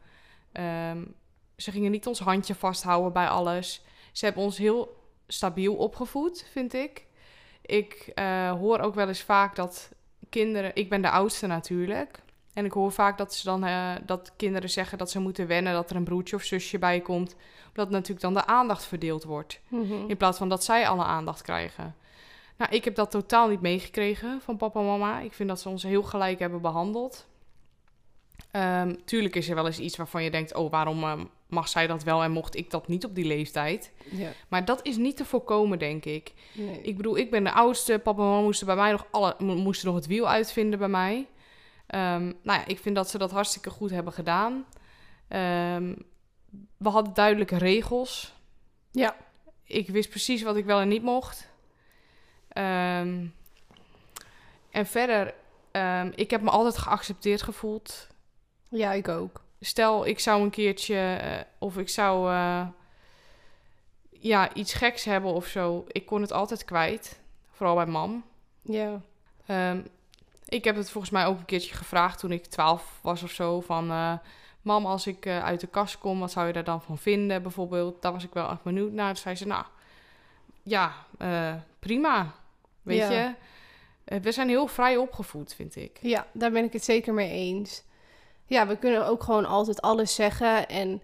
Ze gingen niet ons handje vasthouden bij alles. Ze hebben ons heel stabiel opgevoed, vind ik. Ik eh, hoor ook wel eens vaak dat kinderen... Ik ben de oudste natuurlijk. En ik hoor vaak dat, ze dan, eh, dat kinderen zeggen dat ze moeten wennen... dat er een broertje of zusje bij komt. Omdat natuurlijk dan de aandacht verdeeld wordt. Mhm. In plaats van dat zij alle aandacht krijgen. Nou, ik heb dat totaal niet meegekregen van papa en mama. Ik vind dat ze ons heel gelijk hebben behandeld. Ehm, tuurlijk is er wel eens iets waarvan je denkt... oh, waarom ehm, mag zij dat wel en mocht ik dat niet op die leeftijd? ja. Maar dat is niet te voorkomen, denk ik. Nee. Ik bedoel, ik ben de oudste. Papa en mama moesten bij mij nog, alle, mo- moesten nog het wiel uitvinden bij mij. Ehm, nou ja, ik vind dat ze dat hartstikke goed hebben gedaan. Ehm, we hadden duidelijke regels. Ja. Ik wist precies wat ik wel en niet mocht. Ehm, en verder, ik heb me altijd geaccepteerd gevoeld. ja, ik ook. Stel, ik zou een keertje, eh, of ik zou eh, ja, iets geks hebben of zo. Ik kon het altijd kwijt. Vooral bij mam. Ja. Ehm, ik heb het volgens mij ook een keertje gevraagd toen ik 12 was of zo. Van, eh, mam, als ik uit de kast kom, wat zou je daar dan van vinden bijvoorbeeld? Daar was ik wel echt benieuwd naar. Toen zei ze, nou, ja, prima. Weet Ja. je? We zijn heel vrij opgevoed, vind ik. Ja, daar ben ik het zeker mee eens. Ja, we kunnen ook gewoon altijd alles zeggen. En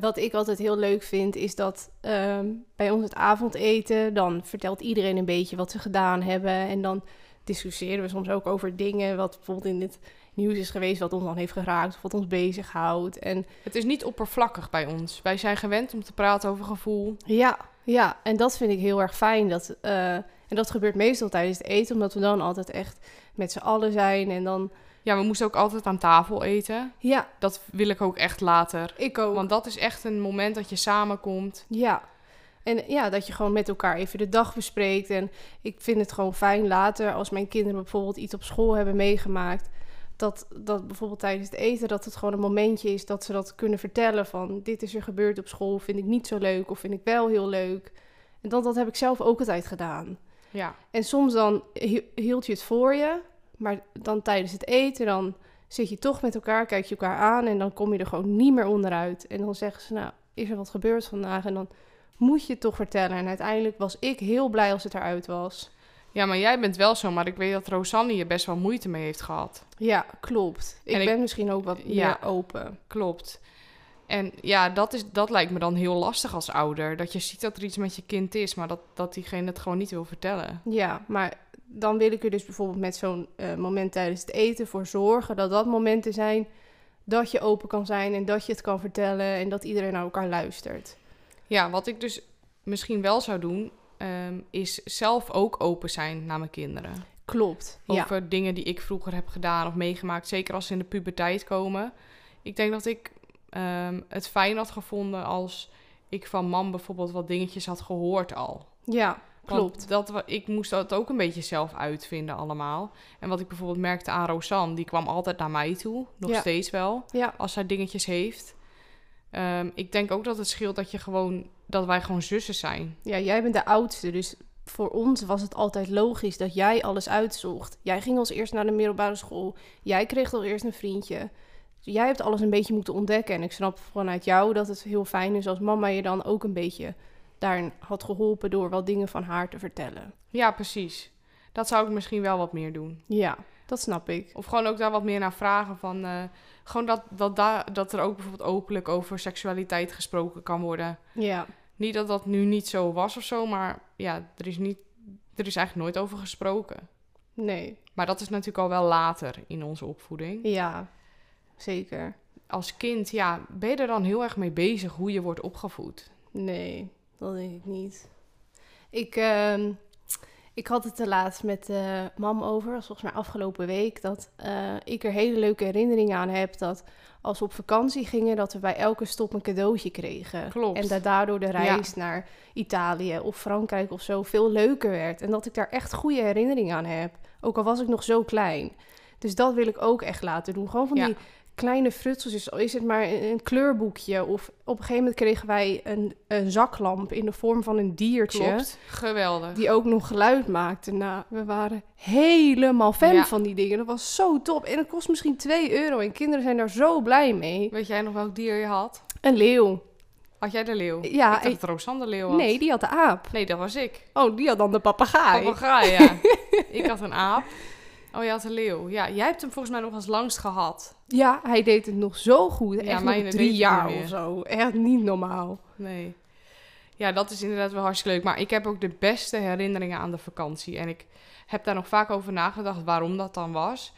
wat ik altijd heel leuk vind, is dat ehm, bij ons het avondeten, dan vertelt iedereen een beetje wat ze gedaan hebben. En dan discussiëren we soms ook over dingen wat bijvoorbeeld in het nieuws is geweest, wat ons dan heeft geraakt of wat ons bezighoudt. En Het is niet oppervlakkig bij ons. Wij zijn gewend om te praten over gevoel. ja, ja, en dat vind ik heel erg fijn. Dat, eh, en dat gebeurt meestal tijdens het eten, omdat we dan altijd echt met z'n allen zijn. En dan, Ja, we moesten ook altijd aan tafel eten. ja, Dat wil ik ook echt later. ik ook. Want dat is echt een moment dat je samenkomt. Ja. En ja, dat je gewoon met elkaar even de dag bespreekt. En ik vind het gewoon fijn later, als mijn kinderen bijvoorbeeld iets op school hebben meegemaakt, dat, dat bijvoorbeeld tijdens het eten, dat het gewoon een momentje is dat ze dat kunnen vertellen van dit is er gebeurd op school, vind ik niet zo leuk of vind ik wel heel leuk. En dat, dat heb ik zelf ook altijd gedaan. Ja, En soms dan hi- hield je het voor je, maar dan tijdens het eten, dan zit je toch met elkaar, kijk je elkaar aan en dan kom je er gewoon niet meer onderuit. En dan zeggen ze, nou, is er wat gebeurd vandaag? En dan moet je het toch vertellen. En uiteindelijk was ik heel blij als het eruit was. ja maar jij bent wel zo. Maar ik weet dat Rosanne hier best wel moeite mee heeft gehad. Ja, klopt. Ik En ik- ben misschien ook wat Ja. meer open. Klopt. En ja, dat, is, dat lijkt me dan heel lastig als ouder. Dat je ziet dat er iets met je kind is, maar dat, dat diegene het gewoon niet wil vertellen. Ja, maar dan wil ik er dus bijvoorbeeld met zo'n eh, moment tijdens het eten voor zorgen dat dat momenten zijn dat je open kan zijn en dat je het kan vertellen en dat iedereen naar elkaar luistert. Ja, wat ik dus misschien wel zou doen, ehm, is zelf ook open zijn naar mijn kinderen. Klopt. Ja. Over dingen die ik vroeger heb gedaan of meegemaakt. Zeker als ze in de puberteit komen. Ik denk dat ik ehm, het fijn had gevonden als ik van mam bijvoorbeeld wat dingetjes had gehoord al. Ja, klopt. Dat, ik moest dat ook een beetje zelf uitvinden allemaal. En wat ik bijvoorbeeld merkte aan Rosanne, die kwam altijd naar mij toe. Nog Ja. steeds wel, Ja, als zij dingetjes heeft. Ehm, ik denk ook dat het scheelt dat, je gewoon, dat wij gewoon zussen zijn. ja, jij bent de oudste, dus voor ons was het altijd logisch dat jij alles uitzocht. Jij ging als eerst naar de middelbare school. Jij kreeg als eerst een vriendje. Dus jij hebt alles een beetje moeten ontdekken. En ik snap vanuit jou dat het heel fijn is als mama je dan ook een beetje daarin had geholpen door wat dingen van haar te vertellen. Ja, precies. Dat zou ik misschien wel wat meer doen. Ja, dat snap ik. Of gewoon ook daar wat meer naar vragen van... eh, gewoon dat, dat, daar dat er ook bijvoorbeeld openlijk over seksualiteit gesproken kan worden. Ja, Niet dat dat nu niet zo was of zo, maar ja, er is, niet, er is eigenlijk nooit over gesproken. nee. Maar dat is natuurlijk al wel later in onze opvoeding. Ja, zeker. Als kind, ja, ben je er dan heel erg mee bezig hoe je wordt opgevoed? Nee, dat denk ik niet. Ik, ehm, Ik had het te laatst met eh mam over, volgens mij afgelopen week, dat eh, ik er hele leuke herinneringen aan heb dat als we op vakantie gingen, dat we bij elke stop een cadeautje kregen. Klopt. En dat daardoor de reis naar Italië of Frankrijk of zo veel leuker werd. En dat ik daar echt goede herinneringen aan heb, ook al was ik nog zo klein. Dus dat wil ik ook echt laten doen. Gewoon van Ja. die kleine frutseltjes, al is het maar een, kleurboekje. Of op een gegeven moment kregen wij een, een zaklamp in de vorm van een diertje. Klopt. Geweldig. Die ook nog geluid maakte. Nou, we waren helemaal fan Ja. van die dingen. Dat was zo top. En het kost misschien 2 euro. En kinderen zijn daar zo blij mee. Weet jij nog welk dier je had? Een leeuw. Had jij de leeuw? Ja, ik dacht dat Rosanne de leeuw had. Nee, die had de aap. Nee, dat was ik. Oh, die had dan de papegaai. Papegaai, ja. ik had een aap. Oh, je had een leeuw. Ja, jij hebt hem volgens mij nog als langst gehad. Ja, hij deed het nog zo goed. Ja, Echt nog drie jaar of zo. Echt niet normaal. Nee. Ja, dat is inderdaad wel hartstikke leuk. Maar ik heb ook de beste herinneringen aan de vakantie. En ik heb daar nog vaak over nagedacht waarom dat dan was.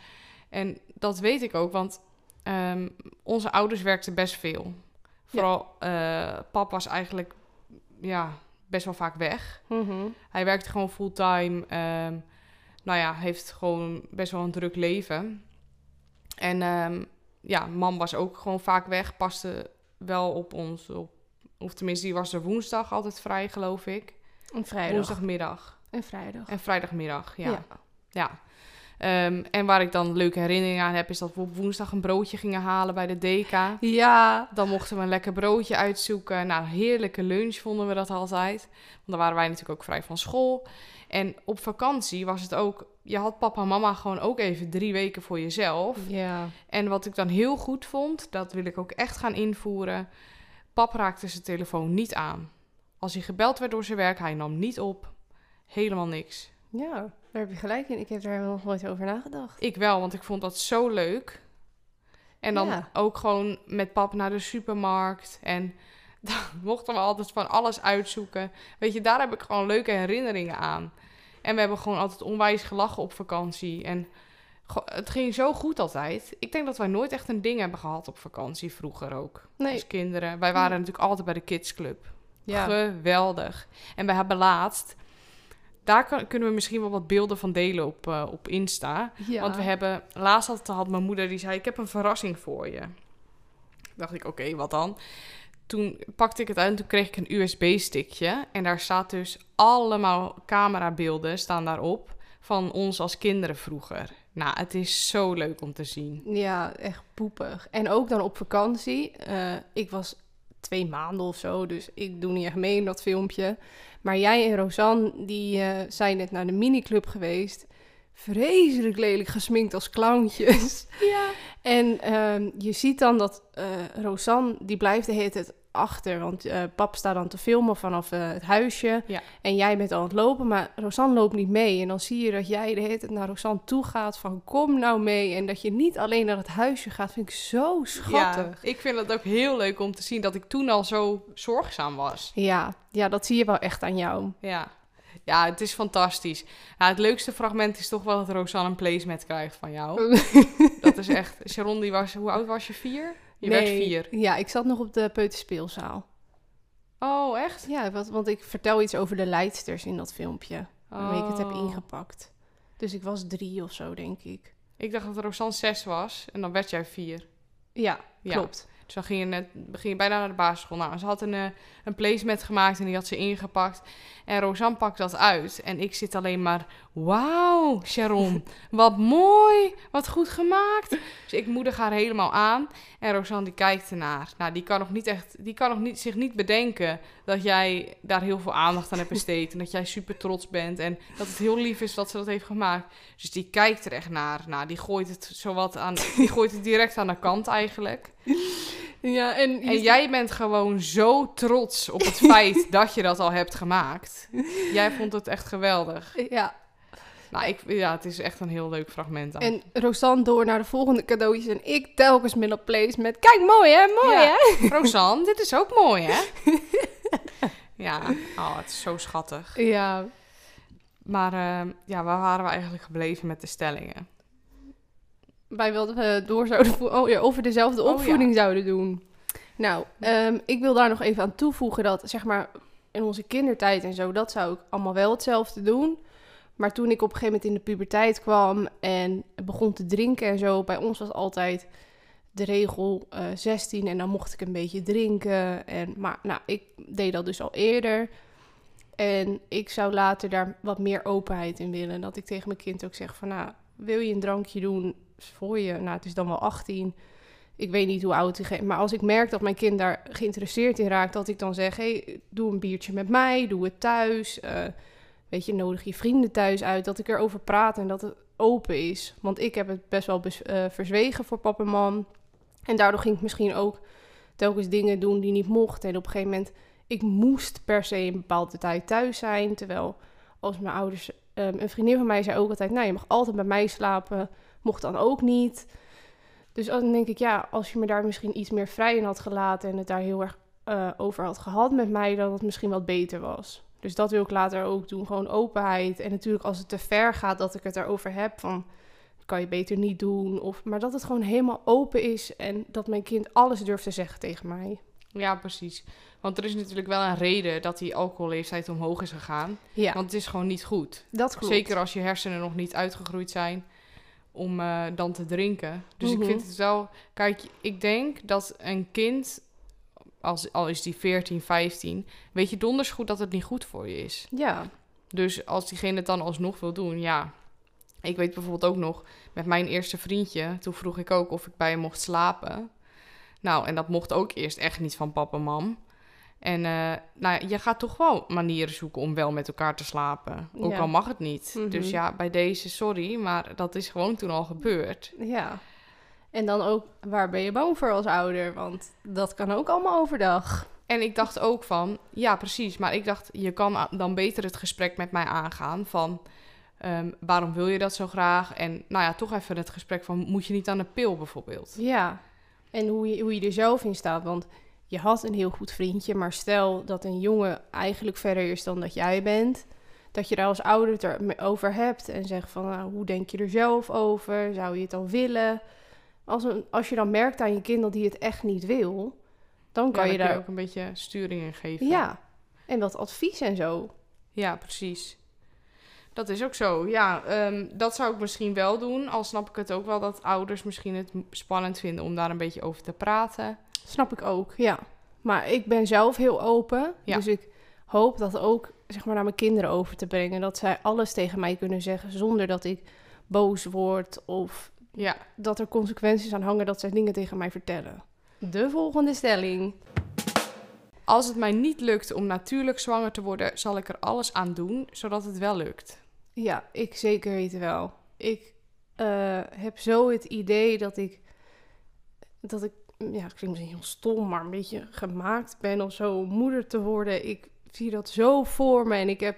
En dat weet ik ook, want ehm, onze ouders werkten best veel. Vooral eh, pap was eigenlijk ja, best wel vaak weg. Mhm. Hij werkte gewoon fulltime. ehm nou ja, heeft gewoon best wel een druk leven. En ehm, ja, mam was ook gewoon vaak weg. Paste wel op ons. Op, of tenminste, die was er woensdag altijd vrij, geloof ik. Een vrijdag. Woensdagmiddag. En vrijdag. En vrijdagmiddag, ja. Ja. ja. Ehm, en waar ik dan leuke herinneringen aan heb, is dat we op woensdag een broodje gingen halen bij de DK. Ja. Dan mochten we een lekker broodje uitzoeken. Nou, heerlijke lunch vonden we dat altijd. Want dan waren wij natuurlijk ook vrij van school. En op vakantie was het ook... Je had papa en mama gewoon ook even drie weken voor jezelf. Ja. En wat ik dan heel goed vond, dat wil ik ook echt gaan invoeren. Pap raakte zijn telefoon niet aan. Als hij gebeld werd door zijn werk, hij nam niet op. Helemaal niks. Ja, daar heb je gelijk in. Ik heb daar nog nooit over nagedacht. Ik wel, want ik vond dat zo leuk. En dan Ja. ook gewoon met pap naar de supermarkt. En dan mochten we altijd van alles uitzoeken. Weet je, daar heb ik gewoon leuke herinneringen aan. En we hebben gewoon altijd onwijs gelachen op vakantie. En het ging zo goed altijd. Ik denk dat wij nooit echt een ding hebben gehad op vakantie vroeger ook. Nee. Als kinderen. Wij waren natuurlijk altijd bij de kidsclub. Ja. Geweldig. En we hebben laatst... Daar kan- kunnen we misschien wel wat beelden van delen op, eh, op Insta. ja. Want we hebben, laatst had, had mijn moeder die zei: Ik heb een verrassing voor je. Dacht ik, oké, wat dan? Toen pakte ik het uit en toen kreeg ik een USB-stickje. En daar staat dus allemaal camerabeelden staan daarop van ons als kinderen vroeger. Nou, het is zo leuk om te zien. Ja, echt poepig. En ook dan op vakantie. Eh, ik was twee maanden of zo, dus ik doe niet echt mee in dat filmpje. Maar jij en Rosanne, die eh, zijn net naar de miniclub geweest. Vreselijk lelijk gesminkt als clowntjes. Ja. En ehm, je ziet dan dat eh Rosanne, die blijft de hele tijd achter. Want eh, pap staat dan te filmen vanaf eh, het huisje. Ja. En jij bent aan het lopen, maar Rosanne loopt niet mee. En dan zie je dat jij de hele tijd naar Rosanne toe gaat van kom nou mee. En dat je niet alleen naar het huisje gaat, vind ik zo schattig. ik vind het ook heel leuk om te zien dat ik toen al zo zorgzaam was. Ja, ja, dat zie je wel echt aan jou. Ja. Ja, het is fantastisch. Het leukste fragment is toch wel dat Rosanne een placement krijgt van jou. Dat is echt... Sharon, die was... Hoe oud was je? Vier? Je werd vier. Ja, ik zat nog op de peuterspeelzaal. Oh, echt? Ja, wat, want ik vertel iets over de leidsters in dat filmpje. Waarmee ik het heb Oh. ingepakt. Dus ik was drie of zo, denk ik. Ik dacht dat Rosanne zes was en dan werd jij vier. Ja, Ja. klopt. Dus dan ging je, net, ging je bijna naar de basisschool. Nou, ze had een, eh, een placement gemaakt en die had ze ingepakt. En Rosanne pakt dat uit. En ik zit alleen maar... Wauw, Sharon, wat mooi, wat goed gemaakt. Dus ik moedig haar helemaal aan. En Rosanne die kijkt ernaar. Nou, die kan nog niet echt... Die kan nog niet, zich niet bedenken dat jij daar heel veel aandacht aan hebt besteed. En dat jij super trots bent. En dat het heel lief is dat ze dat heeft gemaakt. Dus die kijkt er echt naar. Nou, die gooit het zowat aan... Die gooit het direct aan de kant eigenlijk. Ja, en, En jij bent gewoon zo trots op het feit dat je dat al hebt gemaakt. Jij vond het echt geweldig. Ja, Nou, ik, ja, het is echt een heel leuk fragment. En Rosanne door naar de volgende cadeautjes. En ik telkens met een place met... Kijk, mooi hè, mooi Ja. hè? Rosanne, dit is ook mooi, hè? ja, oh, het is zo schattig. Ja, Maar eh, ja, waar waren we eigenlijk gebleven met de stellingen? Wij wilden we door zouden oh, ja, over dezelfde Oh, opvoeding zouden doen. Nou, ehm, ik wil daar nog even aan toevoegen dat, zeg maar, in onze kindertijd en zo, dat zou ik allemaal wel hetzelfde doen. Maar toen ik op een gegeven moment in de puberteit kwam en begon te drinken en zo, bij ons was altijd de regel eh 16 en dan mocht ik een beetje drinken. En, maar nou, ik deed dat dus al eerder. En ik zou later daar wat meer openheid in willen. Dat ik tegen mijn kind ook zeg van, nou, wil je een drankje doen voor je? Nou, het is dan wel 18. Ik weet niet hoe oud hij Maar als ik merk dat mijn kind daar geïnteresseerd in raakt, dat ik dan zeg, hey, doe een biertje met mij, doe het thuis. Eh, weet je, nodig je vrienden thuis uit. Dat ik erover praat en dat het open is. Want ik heb het best wel eh, verzwegen voor pap en mam. En daardoor ging ik misschien ook telkens dingen doen die niet mochten. En op een gegeven moment, ik moest per se een bepaalde tijd thuis zijn. Terwijl als mijn ouders, ehm, een vriendin van mij zei ook altijd, nou je mag altijd bij mij slapen. Mocht dan ook niet. Dus dan denk ik, ja, als je me daar misschien iets meer vrij in had gelaten en het daar heel erg eh, over had gehad met mij, dat het misschien wat beter was. Dus dat wil ik later ook doen, gewoon openheid. En natuurlijk als het te ver gaat dat ik het erover heb van, kan je beter niet doen. Of, maar dat het gewoon helemaal open is en dat mijn kind alles durft te zeggen tegen mij. Ja, precies. Want er is natuurlijk wel een reden dat die alcoholleeftijd omhoog is gegaan. Ja, Want het is gewoon niet goed. dat klopt. Zeker als je hersenen nog niet uitgegroeid zijn om eh, dan te drinken. Dus Mhm. ik vind het wel... Kijk, ik denk dat een kind, als, al is die 14, 15... weet je donders goed dat het niet goed voor je is. Ja, Dus als diegene het dan alsnog wil doen, ja. Ik weet bijvoorbeeld ook nog, met mijn eerste vriendje... toen vroeg ik ook of ik bij hem mocht slapen. Nou, en dat mocht ook eerst echt niet van papa en mam. En eh, nou, je gaat toch wel manieren zoeken om wel met elkaar te slapen. Ook Ja. al mag het niet. Mhm. Dus ja, bij deze, sorry, maar dat is gewoon toen al gebeurd. ja. En dan ook, waar ben je bang voor als ouder? Want dat kan ook allemaal overdag. En ik dacht ook van, ja precies, maar ik dacht, je kan dan beter het gesprek met mij aangaan van, ehm, waarom wil je dat zo graag? En nou ja, toch even het gesprek van, moet je niet aan de pil bijvoorbeeld? Ja, en hoe je, hoe je er zelf in staat. Want je had een heel goed vriendje, maar stel dat een jongen eigenlijk verder is dan dat jij bent. Dat je daar als ouder het er over hebt en zegt van nou, hoe denk je er zelf over? Zou je het al willen? Als, een, als je dan merkt aan je kind dat hij het echt niet wil, dan kan Ja, je dan daar... ook een beetje sturing in geven. Ja, en wat advies en zo. Ja, precies. Dat is ook zo. Ja, ehm, dat zou ik misschien wel doen. Al snap ik het ook wel dat ouders misschien het spannend vinden om daar een beetje over te praten. Snap ik ook, ja. Maar ik ben zelf heel open. Ja. Dus ik hoop dat ook zeg maar, naar mijn kinderen over te brengen. Dat zij alles tegen mij kunnen zeggen zonder dat ik boos word. Of Ja, dat er consequenties aan hangen dat zij dingen tegen mij vertellen. De volgende stelling. als het mij niet lukt om natuurlijk zwanger te worden, zal ik er alles aan doen zodat het wel lukt. Ja, ik zeker weten wel. Ik eh, heb zo het idee dat ik, dat ik, ja, het klinkt misschien heel stom, maar een beetje gemaakt ben of zo om moeder te worden. Ik zie dat zo voor me en ik heb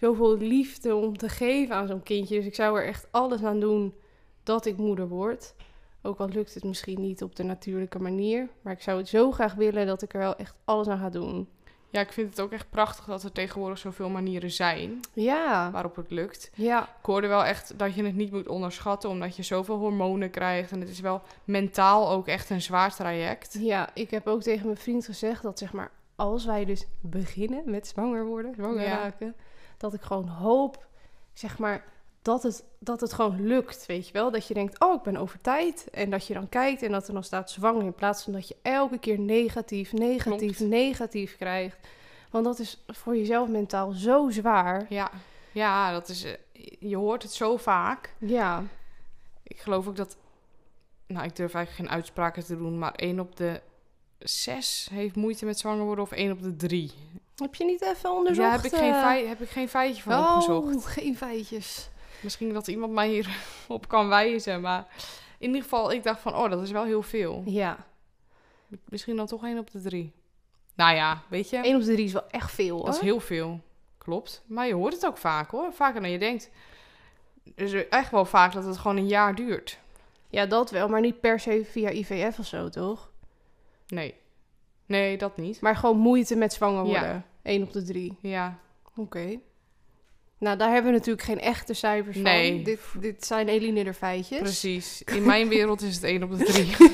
zoveel liefde om te geven aan zo'n kindje. Dus ik zou er echt alles aan doen dat ik moeder word. Ook al lukt het misschien niet op de natuurlijke manier. Maar ik zou het zo graag willen dat ik er wel echt alles aan ga doen. Ja, ik vind het ook echt prachtig dat er tegenwoordig zoveel manieren zijn Ja, waarop het lukt. ja, Ik hoorde wel echt dat je het niet moet onderschatten, omdat je zoveel hormonen krijgt. En het is wel mentaal ook echt een zwaar traject. Ja, ik heb ook tegen mijn vriend gezegd dat zeg maar als wij dus beginnen met zwanger worden, zwanger Ja. raken, dat ik gewoon hoop, zeg maar, dat het, dat het gewoon lukt, weet je wel? Dat je denkt, oh, ik ben over tijd. En dat je dan kijkt en dat er dan staat zwanger in plaats van dat je elke keer negatief, negatief, Klopt. negatief krijgt. Want dat is voor jezelf mentaal zo zwaar. Ja, ja dat is, eh, je hoort het zo vaak. Ja, Ik geloof ook dat, nou ik durf eigenlijk geen uitspraken te doen, maar één op de zes heeft moeite met zwanger worden of één op de drie. heb je niet even onderzocht? Ja, heb ik, geen eh? feit, heb ik geen feitje van Oh, opgezocht. geen feitjes. Misschien dat iemand mij hierop kan wijzen, maar in ieder geval, ik dacht van, oh, dat is wel heel veel. Ja, Misschien dan toch één op de drie. Nou ja, weet je, 1 op de 3 is wel echt veel, hoor. dat is heel veel. Klopt. Maar je hoort het ook vaak hoor, vaker dan je denkt. Dus echt wel vaak dat het gewoon een jaar duurt. Ja, dat wel, maar niet per se via IVF of zo, toch? Nee. Nee, dat niet. Maar gewoon moeite met zwanger Ja. worden. 1 op de 3. Ja, Oké. Nou, daar hebben we natuurlijk geen echte cijfers van. Nee. Dit, dit zijn Eline feitjes. precies. In mijn wereld is het één op de drie.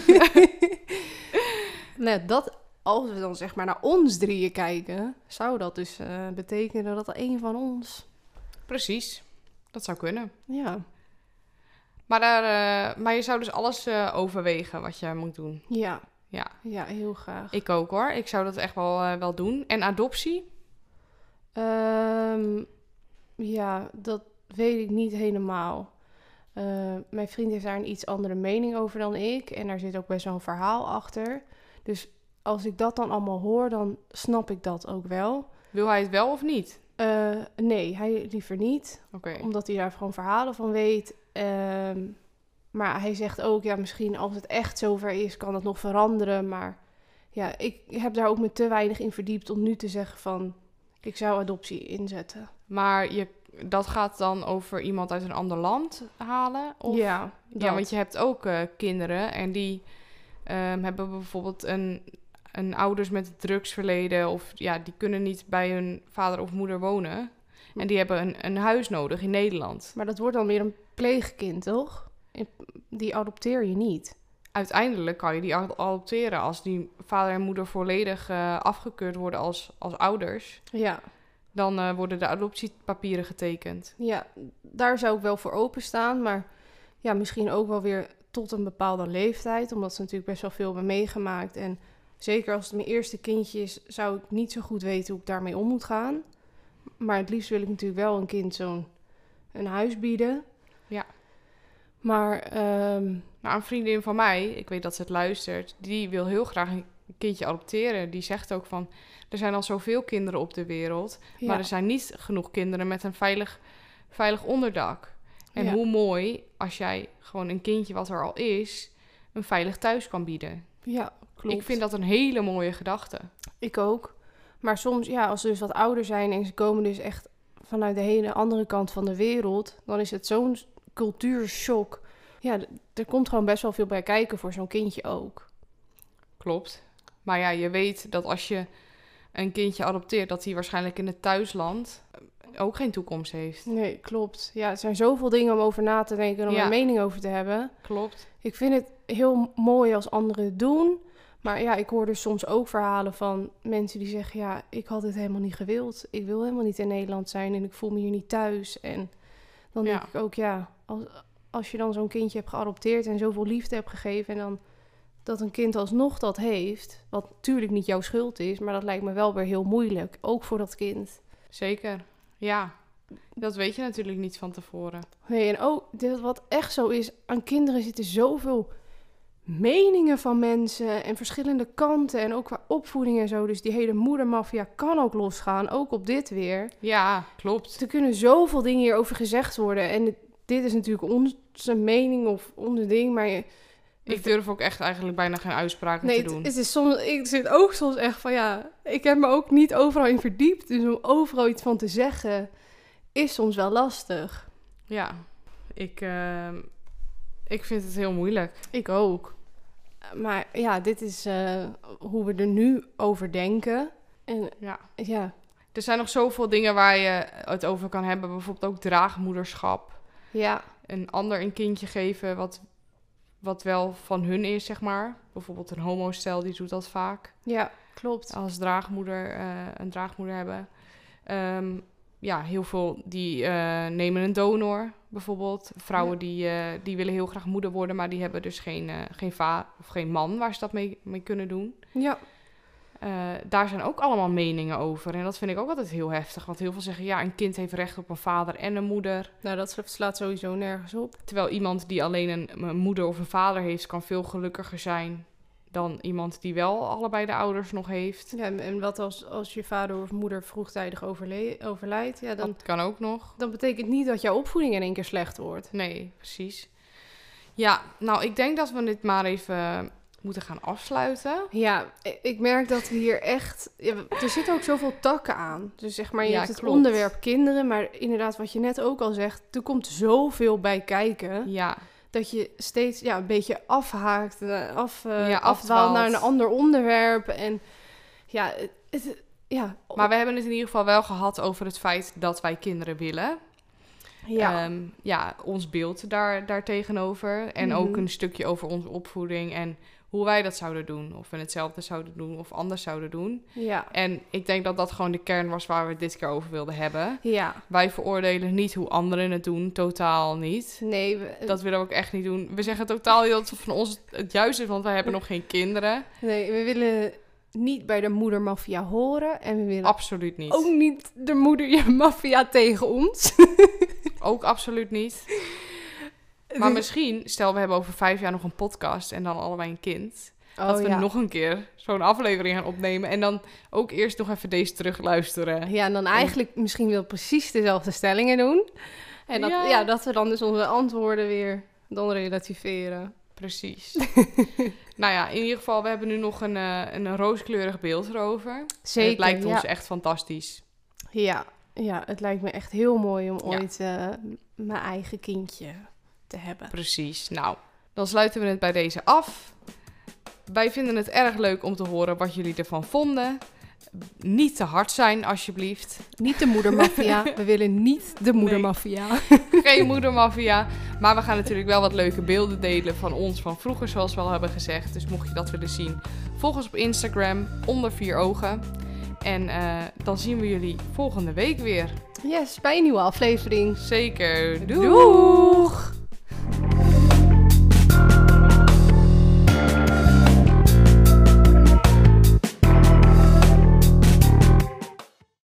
Nou, dat, als we dan zeg maar naar ons drieën kijken, zou dat dus eh, betekenen dat er één van ons... Precies. Dat zou kunnen. Ja, Maar, daar, eh, maar je zou dus alles eh, overwegen wat je moet doen. ja. Ja. Ja, heel graag. Ik ook hoor. Ik zou dat echt wel, wel doen. En adoptie? Ehm, ja, dat weet ik niet helemaal. Eh, mijn vriend heeft daar een iets andere mening over dan ik. En daar zit ook best wel een verhaal achter. Dus als ik dat dan allemaal hoor, dan snap ik dat ook wel. Wil hij het wel of niet? Eh, nee, hij liever niet. Omdat hij daar gewoon verhalen van weet. Ehm, maar hij zegt ook, ja, misschien als het echt zover is, kan het nog veranderen. Maar ja, ik heb daar ook me te weinig in verdiept om nu te zeggen van, ik zou adoptie inzetten. Maar je, dat gaat dan over iemand uit een ander land halen? Of? ja, dat. Ja, want je hebt ook eh, kinderen en die ehm, hebben bijvoorbeeld een, een ouders met drugsverleden of ja, die kunnen niet bij hun vader of moeder wonen. En die hebben een, een huis nodig in Nederland. Maar dat wordt dan weer een pleegkind, toch? Die adopteer je niet. Uiteindelijk kan je die ad- adopteren als die vader en moeder volledig eh, afgekeurd worden als, als ouders. Ja, Dan eh, worden de adoptiepapieren getekend. ja, daar zou ik wel voor openstaan. Maar ja, misschien ook wel weer tot een bepaalde leeftijd. Omdat ze natuurlijk best wel veel hebben meegemaakt. En zeker als het mijn eerste kindje is, zou ik niet zo goed weten hoe ik daarmee om moet gaan. Maar het liefst wil ik natuurlijk wel een kind zo'n een huis bieden. Ja. Maar ehm, Nou, een vriendin van mij, ik weet dat ze het luistert, die wil heel graag een kindje adopteren. Die zegt ook van, er zijn al zoveel kinderen op de wereld, ja, maar er zijn niet genoeg kinderen met een veilig, veilig onderdak. En Ja. hoe mooi als jij gewoon een kindje wat er al is, een veilig thuis kan bieden. ja, klopt. Ik vind dat een hele mooie gedachte. Ik ook. Maar soms, ja, als ze dus wat ouder zijn en ze komen dus echt vanuit de hele andere kant van de wereld, dan is het zo'n cultuurshock. Ja, er komt gewoon best wel veel bij kijken voor zo'n kindje ook. Klopt. Maar ja, je weet dat als je een kindje adopteert, dat hij waarschijnlijk in het thuisland ook geen toekomst heeft. Nee, klopt. Ja, er zijn zoveel dingen om over na te denken en om Ja. een mening over te hebben. Klopt. Ik vind het heel mooi als anderen het doen. Maar ja, ik hoor dus soms ook verhalen van mensen die zeggen: Ja, ik had het helemaal niet gewild. Ik wil helemaal niet in Nederland zijn en ik voel me hier niet thuis. En dan Ja. denk ik ook: Ja, als, als je dan zo'n kindje hebt geadopteerd en zoveel liefde hebt gegeven. En dan dat een kind alsnog dat heeft, wat natuurlijk niet jouw schuld is, maar dat lijkt me wel weer heel moeilijk. Ook voor dat kind. Zeker. Ja. Dat weet je natuurlijk niet van tevoren. Nee, en ook dit, wat echt zo is, aan kinderen zitten zoveel meningen van mensen en verschillende kanten en ook qua opvoeding en zo. Dus die hele moedermafia kan ook losgaan, ook op dit weer. Ja, klopt. Er kunnen zoveel dingen hierover gezegd worden en dit is natuurlijk onze mening of ons ding, maar je, Ik durf ook echt eigenlijk bijna geen uitspraken nee, te doen. het is soms, ik zit ook soms echt van ja, ik heb me ook niet overal in verdiept, dus om overal iets van te zeggen is soms wel lastig. Ja, ik, ehm, ik vind het heel moeilijk. Ik ook. Maar ja, dit is eh, hoe we er nu over denken. En Ja. ja, Er zijn nog zoveel dingen waar je het over kan hebben. Bijvoorbeeld ook draagmoederschap. ja, Een ander een kindje geven wat, wat wel van hun is, zeg maar. Bijvoorbeeld een homostel, die doet dat vaak. ja, klopt. Als draagmoeder, eh, een draagmoeder hebben. Ehm, ja, heel veel die eh, nemen een donor, bijvoorbeeld. Vrouwen Ja. die, eh, die willen heel graag moeder worden, maar die hebben dus geen, geen va of geen man waar ze dat mee, mee kunnen doen. Ja, Eh, daar zijn ook allemaal meningen over. En dat vind ik ook altijd heel heftig. Want heel veel zeggen, ja, een kind heeft recht op een vader en een moeder. nou dat slaat sowieso nergens op. Terwijl iemand die alleen een, een moeder of een vader heeft, kan veel gelukkiger zijn dan iemand die wel allebei de ouders nog heeft. Ja, en- wat als, als je vader of moeder vroegtijdig overlijdt? Ja, dan, Dat kan ook nog. dan betekent niet dat jouw opvoeding in één keer slecht wordt. Nee, precies. Ja, nou, ik denk dat we dit maar even moeten gaan afsluiten. Ja, ik merk dat we hier echt... ja, er zitten ook zoveel takken aan. Dus zeg maar, je Ja, hebt het klopt. onderwerp kinderen. Maar inderdaad, wat je net ook al zegt... er komt zoveel bij kijken... Ja, dat je steeds ja, een beetje afhaakt, eh, af, eh, Ja, afdwaalt naar een ander onderwerp. En ja, het, het- ja, maar we hebben het in ieder geval wel gehad over het feit dat wij kinderen willen. ja, Ehm, ja, ons beeld daar, daar tegenover. En Mhm. ook een stukje over onze opvoeding en hoe wij dat zouden doen. Of we hetzelfde zouden doen of anders zouden doen. Ja. En ik denk dat dat gewoon de kern was waar we het dit keer over wilden hebben. Ja. Wij veroordelen niet hoe anderen het doen, totaal niet. Nee, we, Dat willen we ook echt niet doen. We zeggen totaal niet dat het van ons het juist is, want wij hebben nog geen kinderen. nee, we willen niet bij de moedermafia horen. En we willen Absoluut niet. ook niet de moedermafia tegen ons. Ook absoluut niet. Maar misschien, stel we hebben over vijf jaar nog een podcast en dan allebei een kind. dat Oh, we ja. nog een keer zo'n aflevering gaan opnemen. En dan ook eerst nog even deze terugluisteren. Ja, en dan eigenlijk misschien wel precies dezelfde stellingen doen. En dat, Ja. ja. dat we dan dus onze antwoorden weer dan relativeren. Precies. nou ja, in ieder geval, we hebben nu nog een, eh, een rooskleurig beeld erover. En Zeker, het lijkt ons echt fantastisch. Ja, ja, het lijkt me echt heel mooi om ooit eh, mijn eigen kindje te hebben. Precies. Nou, dan sluiten we het bij deze af. Wij vinden het erg leuk om te horen wat jullie ervan vonden. Niet te hard zijn, alsjeblieft. Niet de moedermafia. we willen niet de moedermafia. Geen moedermafia. Maar we gaan natuurlijk wel wat leuke beelden delen van ons van vroeger, zoals we al hebben gezegd. Dus mocht je dat willen zien, volg ons op Instagram onder vier ogen. En eh, dan zien we jullie volgende week weer. Yes, bij een nieuwe aflevering. Zeker. Doei! Doeg!